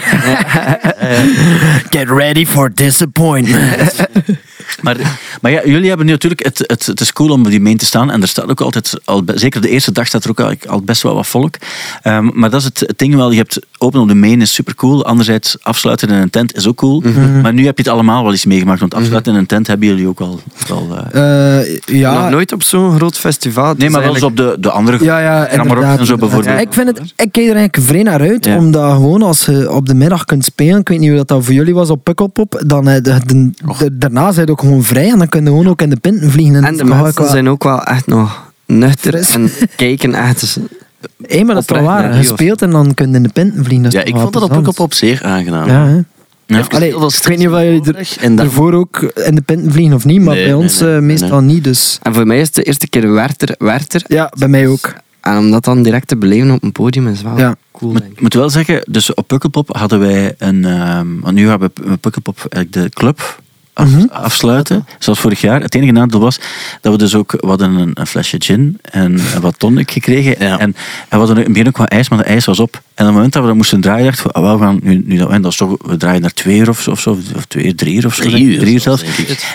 Get ready for disappointment. Maar, maar ja, jullie hebben nu natuurlijk, het, het, het is cool om op die main te staan. En er staat ook altijd, al, zeker de eerste dag staat er ook al, al best wel wat volk. Ehm, maar dat is het, het ding wel, je hebt open op de main is super cool. Anderzijds, afsluiten in een tent is ook cool. Maar nu heb je het allemaal wel eens meegemaakt. Want afsluiten in een tent hebben jullie ook al... wel eh, Eh, ja, Nog nooit op zo'n groot festival. Nee, is maar wel eens eigenlijk- op de, de andere Ja, ja, en zo bijvoorbeeld. Ik, vind het, ik kijk er eigenlijk vrij naar uit, Ja. omdat gewoon als je op de middag kunt spelen, ik weet niet hoe dat, dat voor jullie was op Pukkelpop, dan eh, de, de, de- daarna zijn ook gewoon vrij en dan kun je gewoon ook in de pinten vliegen. En dat de mensen wel- zijn ook wel echt nog nuchter Fris. en kijken echt. Dus, maar dat is oprecht waar. Je speelt en dan kun je in de pinten vliegen. Ja, ik wel vond dat op. Pukkelpop zeer aangenaam. Ja, hè. Ja. Allee, ik weet niet of jullie er, En dan, ervoor ook in de pinten vliegen of niet, maar Nee, bij nee, ons nee, eh, meestal nee. niet. Dus. en voor mij is het de eerste keer Werther. Werther. Ja, bij mij ook. En om dat dan direct te beleven op een podium is wel Ja. cool. ik. moet wel zeggen, dus op Pukkelpop hadden wij een... ehm want nu hebben we op Pukkelpop eigenlijk de club af- Mhm. afsluiten, zoals vorig jaar. Het enige nadeel was dat we dus ook... We hadden een, een flesje gin en wat tonic gekregen. Ja. En, en we hadden in het begin ook wat ijs, maar de ijs was op. En op het moment dat we dat moesten draaien, dachten we, we gaan nu, nu dat, en dat toch, we draaien naar twee uur of zo, of, zo, of twee uur, drie uur of zo. Drie uur drie zelfs.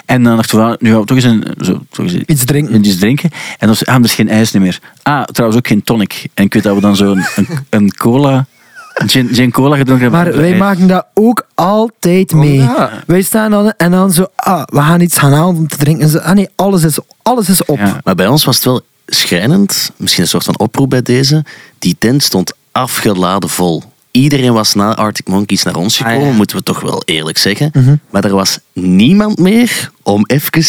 En dan dachten we, nu gaan we toch eens, een, zo, toch eens Iets drinken. iets drinken. En dan was ah, er is geen ijs meer. Ah, trouwens ook geen tonic. En ik weet dat we dan zo een, een, een cola, gin, gin cola gedronken hebben. Maar wij Ijs. maken dat ook altijd mee. ja. Wij staan dan en dan zo, ah, we gaan iets gaan halen om te drinken. En zo, ah nee, alles is, alles is op. Ja. Maar bij ons was het wel schrijnend, misschien een soort van oproep bij deze. Die tent stond afgeladen vol. Iedereen was na Arctic Monkeys naar ons Ah, gekomen, ja. moeten we toch wel eerlijk zeggen. Mhm. Maar er was niemand meer om even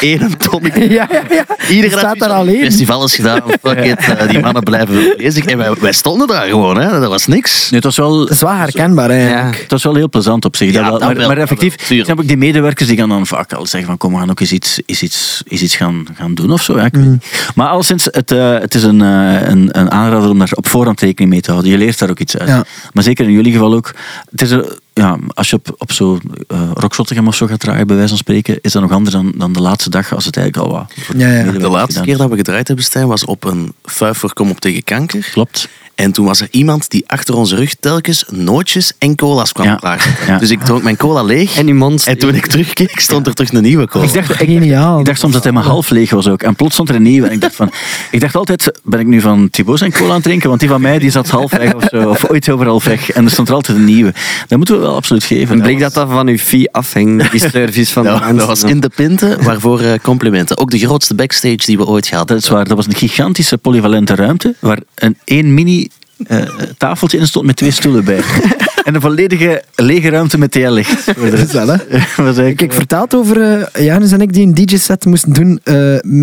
één tonic Ja, ja, ja. Iedereen staat daar alleen. Festival is gedaan, fuck it, eh, die mannen blijven bezig. En wij, wij stonden daar gewoon, hè. dat was niks. Nee, het was wel... Dat is wel herkenbaar eigenlijk. Het was wel heel plezant op zich. Ja, dat maar, wel, maar effectief, snap ik die medewerkers die gaan dan vaak al zeggen van kom, we gaan ook eens iets, eens iets, eens iets gaan, gaan doen of zo. Ja, niet. Maar al sinds, het, eh, het is een, eh, een, een aanrader om daar op voorhand rekening mee te houden. Je leert daar ook iets uit. Ja. Maar zeker in jullie geval ook. Het is een- ja, als je op, op zo uh, Rock Zottegem of zo gaat draaien, bij wijze van spreken, is dat nog anders dan, dan de laatste dag, als het eigenlijk al wat voor Ja, De laatste gedaan keer dat we gedraaid hebben, Stijn, was op een voor Kom op tegen kanker. Klopt. En toen was er iemand die achter onze rug telkens nootjes en cola's kwam Ja. Ja. Dus ik dronk mijn cola leeg. En die mond. En toen ik terugkeek, stond er terug een nieuwe cola. Ik dacht, ik, Geniaal. Ik dacht soms dat hij maar half leeg was ook. En plots stond er een nieuwe. En ik dacht van... Ik dacht altijd, ben ik nu van Thibaut zijn cola aan het drinken? Want die van mij, die zat half weg of zo. Of ooit over half weg. En er stond er altijd een nieuwe. Dat moeten we wel absoluut geven. En bleek dat dat van uw fee afhing, die service van de dat was in de pinten, waarvoor eh, complimenten. Ook de grootste backstage die we ooit gehad Dat is waar. Dat was een gigantische polyvalente ruimte. Waar een één mini eh, tafeltje in stond met twee stoelen bij. en een volledige lege ruimte met TL-licht. Dat is wel, hè. was eigenlijk- Ik heb verteld over uh, Janus en ik die een DJ-set moesten doen eh,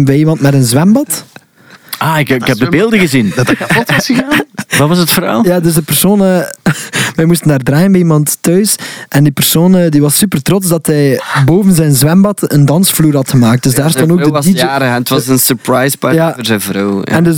bij iemand met een zwembad. Ah, ik, ik heb de beelden gezien. Dat dat kapot is gegaan? Wat was het verhaal? Ja, dus de persoon... eh, wij moesten daar draaien bij iemand thuis. En die persoon eh, die was super trots dat hij boven zijn zwembad een dansvloer had gemaakt. Dus daar stond ook de was DJ... het was een surprise party Ja. voor zijn vrouw. Ja. En dus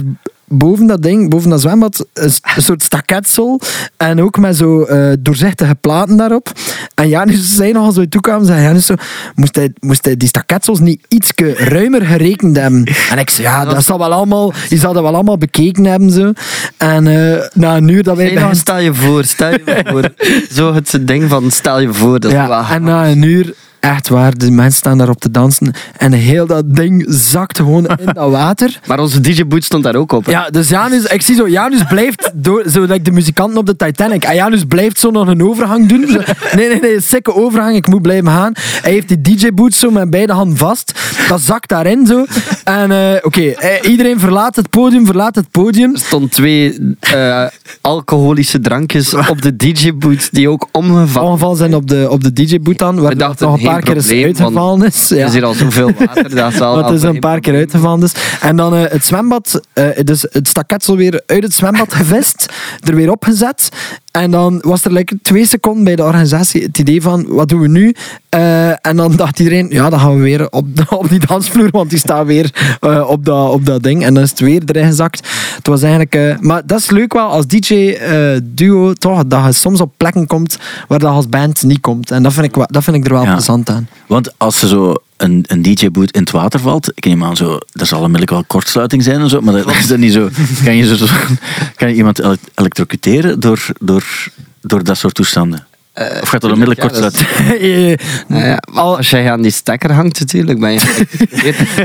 boven dat ding, boven dat zwembad, een, een soort staketsel. En ook met zo eh, doorzichtige platen daarop. En Janus zei nog als we toekwamen, zei Janus zo, moest hij, moest hij die staketsels niet iets ruimer gerekend hebben? En ik zei, ja, dat zal wel allemaal, die zal dat wel allemaal bekeken hebben. Zo. En eh, na een uur dat wij bij stel je voor, stel je voor. Zo het ding van stel je voor. Dat ja, en na een uur Echt waar, de mensen staan daarop te dansen. En heel dat ding zakt gewoon in dat water. Maar onze DJ-boot stond daar ook op. hè. Ja, dus Janus, ik zie zo, Janus blijft, door, zo like de muzikanten op de Titanic. En Janus blijft zo nog een overgang doen. Zo, nee, nee, nee, sikke overgang, ik moet blijven gaan. Hij heeft die DJ-boot zo met beide handen vast. Dat zakt daarin zo. En eh, oké, eh, iedereen verlaat het podium, verlaat het podium. Er stond twee eh, alcoholische drankjes op de DJ-boot die ook omgevallen Ongeval zijn op de, op de DJ-boot dan, waar We dachten, paar keer is probleem, uitgevallen is. Er Ja. is hier al zoveel water. Dat zal al is een paar keer uitgevallen is. En dan eh, het zwembad, eh, dus het staketsel weer uit het zwembad gevist, er weer opgezet. En dan was er like, twee seconden bij de organisatie het idee van, wat doen we nu? Eh, en dan dacht iedereen, ja, dan gaan we weer op, op die dansvloer, want die staat weer eh, op, dat, op dat ding. En dan is het weer erin gezakt. Het was eigenlijk... eh, maar dat is leuk wel als DJ-duo, toch, dat je soms op plekken komt waar dat als band niet komt. En dat vind ik, dat vind ik er wel Ja. plezant aan. Want als er zo een, een DJ-boot in het water valt, ik neem aan zo, er zal onmiddellijk wel kortsluiting zijn en zo, maar dat, dat is dat niet zo. Kan je, zo, kan je iemand ele- elektrocuteren door, door, door dat soort toestanden? of gaat dat onmiddellijk ja, dat kortsluiten? Eh, Ja, als jij aan die stekker hangt natuurlijk, ben je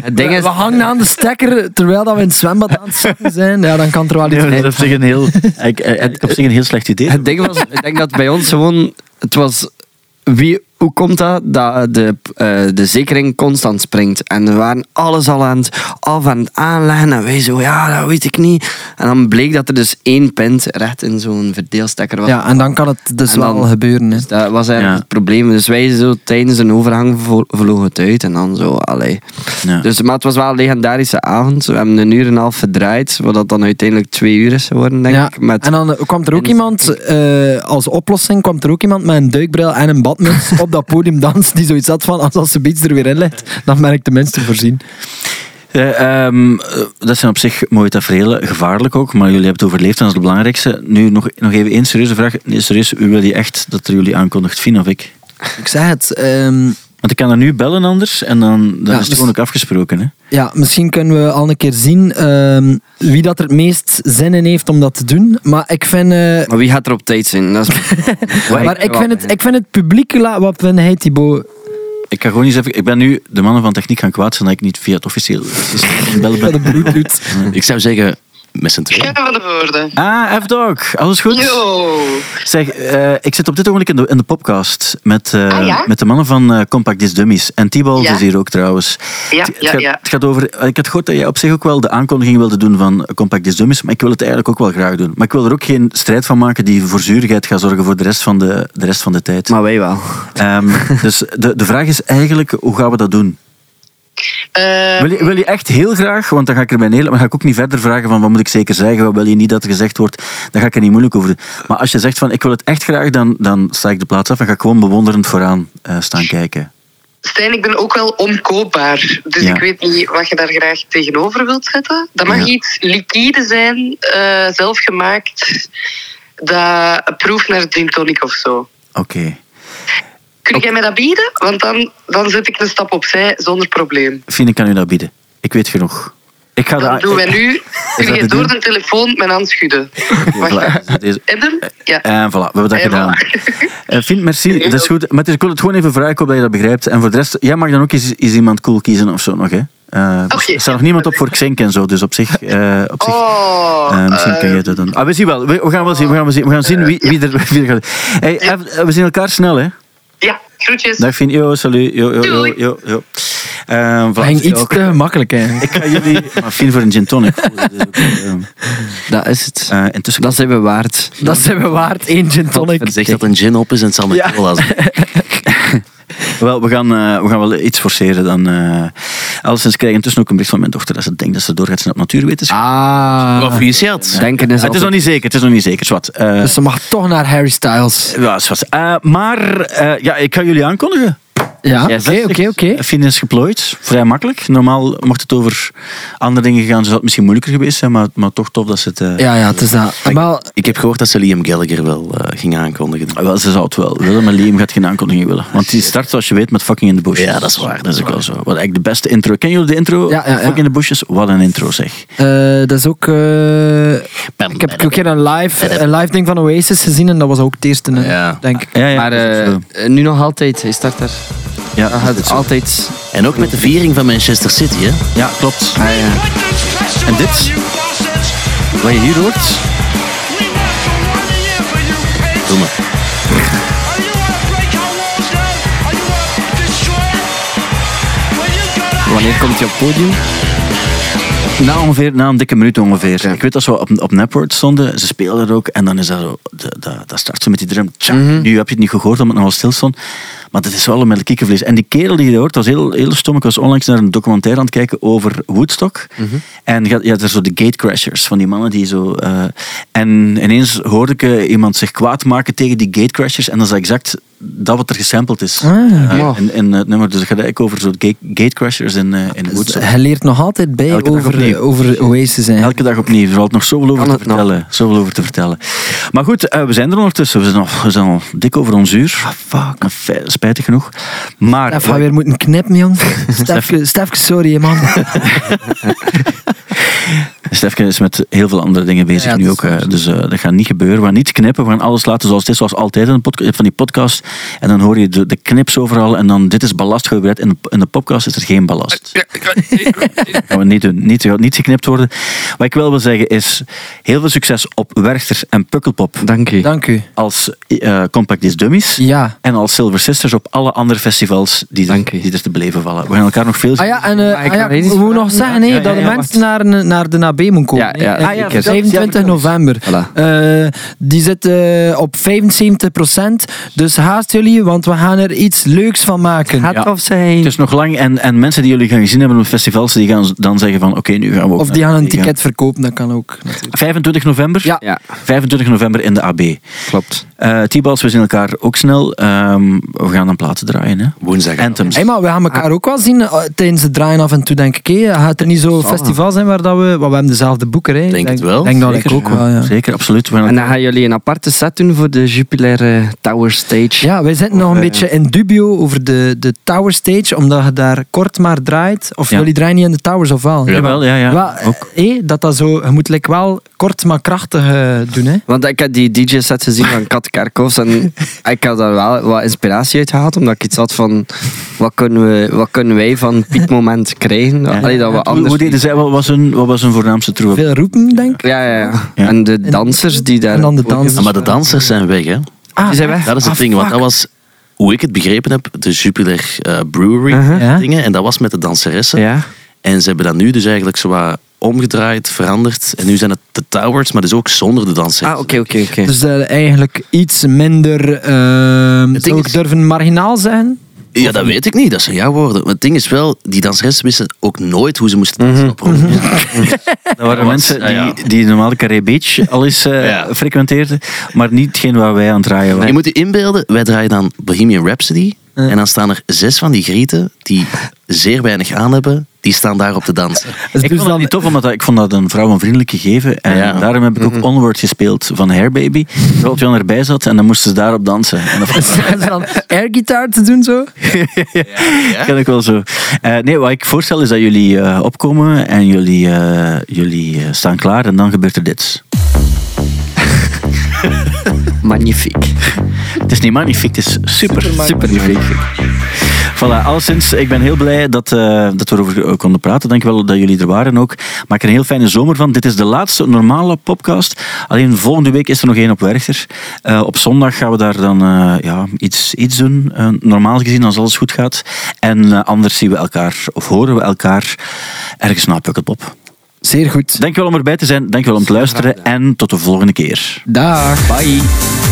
Het ding we, is, we hangen aan de stekker terwijl dat we in het zwembad aan het zakken zijn. Ja, dan kan er wel iets Ja, dat is op zich een heel, ik, ik, op zich een heel slecht idee. het ding was, ik denk dat bij ons gewoon, het was, wie, hoe komt dat dat de, eh, de zekering constant springt? En we waren alles al aan het af aan het aanleggen en wij zo, ja, dat weet ik niet. En dan bleek dat er dus één pint recht in zo'n verdeelstekker was. Ja, en dan kan het dus En dan- wel gebeuren. Hè. Dus dat was eigenlijk Ja. het probleem. Dus wij zo tijdens een overgang vo- vlogen het uit en dan zo, allee. Ja. Dus, maar het was wel een legendarische avond. We hebben een uur en een half verdraaid, wat dat dan uiteindelijk twee uur is geworden, denk Ja, ik. Met, en dan eh, kwam er ook en- iemand, eh, als oplossing, kwam er ook iemand met een duikbril en een badmuts op dat podium dansen, die zoiets had van, als, als ze beats er weer in ligt, dan ben ik tenminste voorzien. Eh, ehm, eh, dat zijn op zich mooie tafereelen, gevaarlijk ook, maar jullie hebben het overleefd en dat is het belangrijkste. Nu nog, nog even één serieuze vraag. Nee, serieus, u wil je echt dat er jullie aankondigt, Fien of ik? Ik zeg het, ehm, Want ik kan er nu bellen anders en dan, dan Ja, is het dus- gewoon ook afgesproken. Hè? ja, misschien kunnen we al een keer zien ehm, wie dat er het meest zin in heeft om dat te doen. Maar ik vind... eh, maar wie gaat er op tijd zijn? Dat is, maar ik vind, het, ik vind het publiek... la- Wat vind hij, Thibaut? Ik ga gewoon eens even... Ik ben nu de mannen van techniek gaan kwaad zijn dat ik niet via het officieel systeem bellen ben. de. Ik zou zeggen, met z'n tweeën. Woorden. Ah, F-Dog. Alles goed? Yo. Zeg, eh, ik zit op dit ogenblik in de, in de podcast met, eh, Ah, ja? met de mannen van eh, Compact Disc Dummies. En Thibaut Ja. is hier ook trouwens. Ja, Het- het, ja, gaat, ja. het gaat over... Ik had gehoord dat jij op zich ook wel de aankondiging wilde doen van Compact Disc Dummies, maar ik wil het eigenlijk ook wel graag doen. Maar ik wil er ook geen strijd van maken die voor zuurigheid gaat zorgen voor de rest van de, de, rest van de tijd. maar wij wel. Ehm, dus de, de vraag is eigenlijk, hoe gaan we dat doen? Eh, Wil je, wil je echt heel graag, want dan ga ik erbij neerleggen, maar ga ik ook niet verder vragen van wat moet ik zeker zeggen, wat wil je niet dat er gezegd wordt, dan ga ik er niet moeilijk over doen. Maar als je zegt van ik wil het echt graag, dan, dan sta ik de plaats af en ga ik gewoon bewonderend vooraan eh, staan kijken. Stijn, ik ben ook wel omkoopbaar. Dus Ja. ik weet niet wat je daar graag tegenover wilt zetten. Dat mag Ja. iets liquide zijn, eh, zelfgemaakt. Dat proeft naar gin tonic of zo. Oké. Kun jij mij dat bieden? Want dan, dan zet ik een stap opzij zonder probleem. Fien, ik kan u dat bieden. Ik weet genoeg. Ik ga Dan dat... doen wij nu. Kun je door doen? de telefoon mijn hand schudden? Wacht deze-? Ja. En voilà, we hebben dat En gedaan. voilà. Eh, Fien, merci. Dat is goed. Maar ik wil het gewoon even vragen, ik hoop dat je dat begrijpt. En voor de rest, jij mag dan ook eens, eens iemand cool kiezen of zo nog, hè? Eh. Er staat nog niemand op voor Xenk en zo, dus op zich... eh, op zich Oh, misschien kan eh, je dat dan. Ah, we zien wel. We, we gaan wel zien. We gaan, zien. We gaan zien wie, wie, er, wie er gaat. Hey, we zien elkaar snel, hè? Ja, groetjes. Dag Fien. Yo, salut. Yo, yo, yo, yo, yo. Ging iets Ook- te makkelijk eigenlijk. Ik ga jullie... Maar Fien voor een gin tonic. Dat is ook, eh, Dat is het. eh, intussen... Dat zijn we waard. Dat zijn we waard, één gin tonic. Zegt dat een gin op is en het zal met Ja. cola zijn. Wel, we gaan, eh, we gaan wel iets forceren dan. eh alleszins krijg ik intussen ook een bericht van mijn dochter dat ze denkt dat ze door gaat zijn op natuurwetenschap. Ah. Denken is het is nog niet zeker, het is nog niet zeker. Eh, Dus ze mag toch naar Harry Styles. ja, zwat. Eh, maar eh, ja, ik ga jullie aankondigen. Ja, oké, oké, oké. Is geplooid, vrij makkelijk. Normaal mocht het over andere dingen gaan, zou het misschien moeilijker geweest zijn, maar, maar toch tof dat ze het... eh, Ja, ja, het is dat. Maar Ik heb gehoord dat ze Liam Gallagher wel eh, ging aankondigen. Wel, ze zou het wel willen, maar Liam gaat geen aankondiging willen. Want die start, zoals je weet, met Fucking in the Bushes. Ja, dat is waar, Dat is ook wel zo. Wat eigenlijk de beste intro. Ken jullie de intro? Ja, ja, ja. Fucking in the Bushes? Wat een intro, zeg. eh, dat is ook... eh, ik heb ook een keer een live, een live ding van Oasis gezien en dat was ook het eerste, Ja. denk ik. Ja, ja, Maar nu nog altijd, hij start daar. Ja, gaat altijd... En ook met de viering van Manchester City, hè? Ja, klopt. Ah, ja. En dit, wat je hier hoort, Doe maar. Wanneer komt je op het podium? Na, ongeveer, na een dikke minuut ongeveer. Ja. Ik weet dat ze op, op Napword stonden, ze speelden er ook. En dan is dat zo, dat start zo met die drum. Tja, Mhm. Nu heb je het niet gehoord omdat het nog wel stil stond. Maar het is wel een met kikkervlees. En die kerel die je hoort, was heel, heel stom. Ik was onlangs naar een documentaire aan het kijken over Woodstock. Mhm. En je je had er zo de gatecrashers, van die mannen die zo... eh, en ineens hoorde ik eh, iemand zich kwaad maken tegen die gatecrashers. En dat is exact dat wat er gesampled is. Ah. Eh, Wow. in, in het nummer. Dus het gaat eigenlijk over zo gate, gatecrashers in, eh, in Woodstock. Hij leert nog altijd bij Elke over, opnieuw. over Oasis. Hè. Elke dag opnieuw. Er valt nog zoveel over te nog? vertellen. Zoveel over te vertellen. Maar goed, eh, we zijn er ondertussen. We zijn al, we zijn al dik over ons uur. fuck. Spijtig genoeg. Maar... Stef gaat weer moeten knippen, jong. Stefke, Stefke, sorry, man. Stefke is met heel veel andere dingen bezig Ja, nu ook. is eh. Dus eh, dat gaat niet gebeuren. We gaan niet knippen. We gaan alles laten zoals het is, zoals altijd in van die podcast. En dan hoor je de, de knips overal. En dan, dit is ballast gebruikt. In de, in de podcast is er geen ballast. gaan we niet doen. Niet, gaat niet geknipt worden. Wat ik wel wil zeggen is, heel veel succes op Werchter en Pukkelpop. Dank u. Dank u. Als eh, Compact Disc Dummies. Ja. En als Silver Sisters op alle andere festivals die er, die er te beleven vallen. We gaan elkaar nog veel Ah ja, en eh ik ah, ja, we moeten nog zeggen nee, Ja, ja, dat de ja, mensen naar, naar de AB moeten komen. Ja, ja, Eh, ah, ja, eh, vertel. 27 Ja, november. Voilà. Eh, die zit eh, op 75%. Dus haast jullie, want we gaan er iets leuks van maken. Gaat Ja. tof zijn. Het is nog lang en, en mensen die jullie gaan gezien hebben op festivals, die gaan dan zeggen van oké, nu gaan we ook Of die gaan een ticket verkopen, dat kan ook. Natuurlijk. 25 november? Ja. Ja, 25 november in de AB. klopt. Eh T-Balls, we zien elkaar ook snel. Ehm, we gaan dan platen draaien. Hè? Woensdag. Anthems. Hey, maar we gaan elkaar ook wel zien eh, tijdens het draaien af en toe, denk ik. Hè. Gaat er niet zo Zal. festival zijn waar dat we... Want we hebben dezelfde boeken, hè. Denk het wel. denk dat Zeker, ik ook wel, ja. Zeker, absoluut. We gaan En dan gaan jullie een aparte set doen voor de Jupiler eh, Tower Stage. Ja, wij zitten nog een eh, beetje in dubio over de, de Tower Stage, omdat je daar kort maar draait. Of Ja. jullie draaien niet in de Towers of wel? Jawel, ja, ja. Wel, eh, ook. hé, dat dat zo, je moet like wel kort maar krachtig eh, doen. Hè. Want ik heb die DJ-set gezien van Kat Kerkhoffs en ik had daar wel wat inspiratie uit gehaald, omdat ik iets had van wat kunnen, we, wat kunnen wij van piekmoment krijgen. Ja. Allee, dat we Hoe, anders... hoe deden zij? Wat was hun, wat was hun voornaamste troef? Veel roepen, denk ik. Ja, ja, ja, Ja. En de dansers die daar... En dan de het dansers. maar de dansers zijn weg, hè? Ah, Die zijn weg. Dat is het Ah, ding, want dat was, hoe ik het begrepen heb, de Jupiler eh, Brewery Uh-huh. Dingen. En dat was met de danseressen. Ja. En ze hebben dat nu dus eigenlijk zo wat omgedraaid, veranderd. En nu zijn het de Towers, maar dus ook zonder de danseressen. Ah, oké, oké, oké. Dus eh, eigenlijk iets minder, ehm ding zou ik is- durven, marginaal zijn. Ja, dat weet ik niet. Dat zijn jouw woorden. Maar het ding is wel, die danseressen wisten ook nooit hoe ze moesten dansen op Rome. Dat waren mensen ja. die, die normaal Carré Beach al eens eh, Ja. frequenteerden, maar niet hetgeen waar wij aan het draaien waren. Je moet je inbeelden, wij draaien dan Bohemian Rhapsody. En dan staan er zes van die grieten die zeer weinig aan hebben. Die staan daar op te dansen. Dus Ik dus vond dat dan- niet tof, omdat dat- ik vond dat een vrouwenvriendelijk gegeven. En Ja. daarom heb ik ook Onward gespeeld van Hair Baby. Terwijl Jan erbij zat en dan moesten ze daarop dansen. En Zijn ze dan airgitaar te doen zo? ken ik wel zo. Eh, nee, wat ik voorstel is dat jullie eh, opkomen en jullie, eh, jullie staan klaar en dan gebeurt er dit. Magnifiek. Het is niet magnifiek, het is super. Super magnifiek. Voilà, alleszins, ik ben heel blij dat, eh, dat we erover eh, konden praten. Dank wel dat jullie er waren ook. Maak er een heel fijne zomer van. Dit is de laatste normale podcast. Alleen volgende week is er nog één op Werchter. Eh, op zondag gaan we daar dan ja, iets, iets doen. Normaal gezien, als alles goed gaat. En anders zien we elkaar, of horen we elkaar ergens na Pukkelpop. Zeer goed. Dankjewel om erbij te zijn. Dankjewel om te luisteren. En tot de volgende keer. Dag. Bye.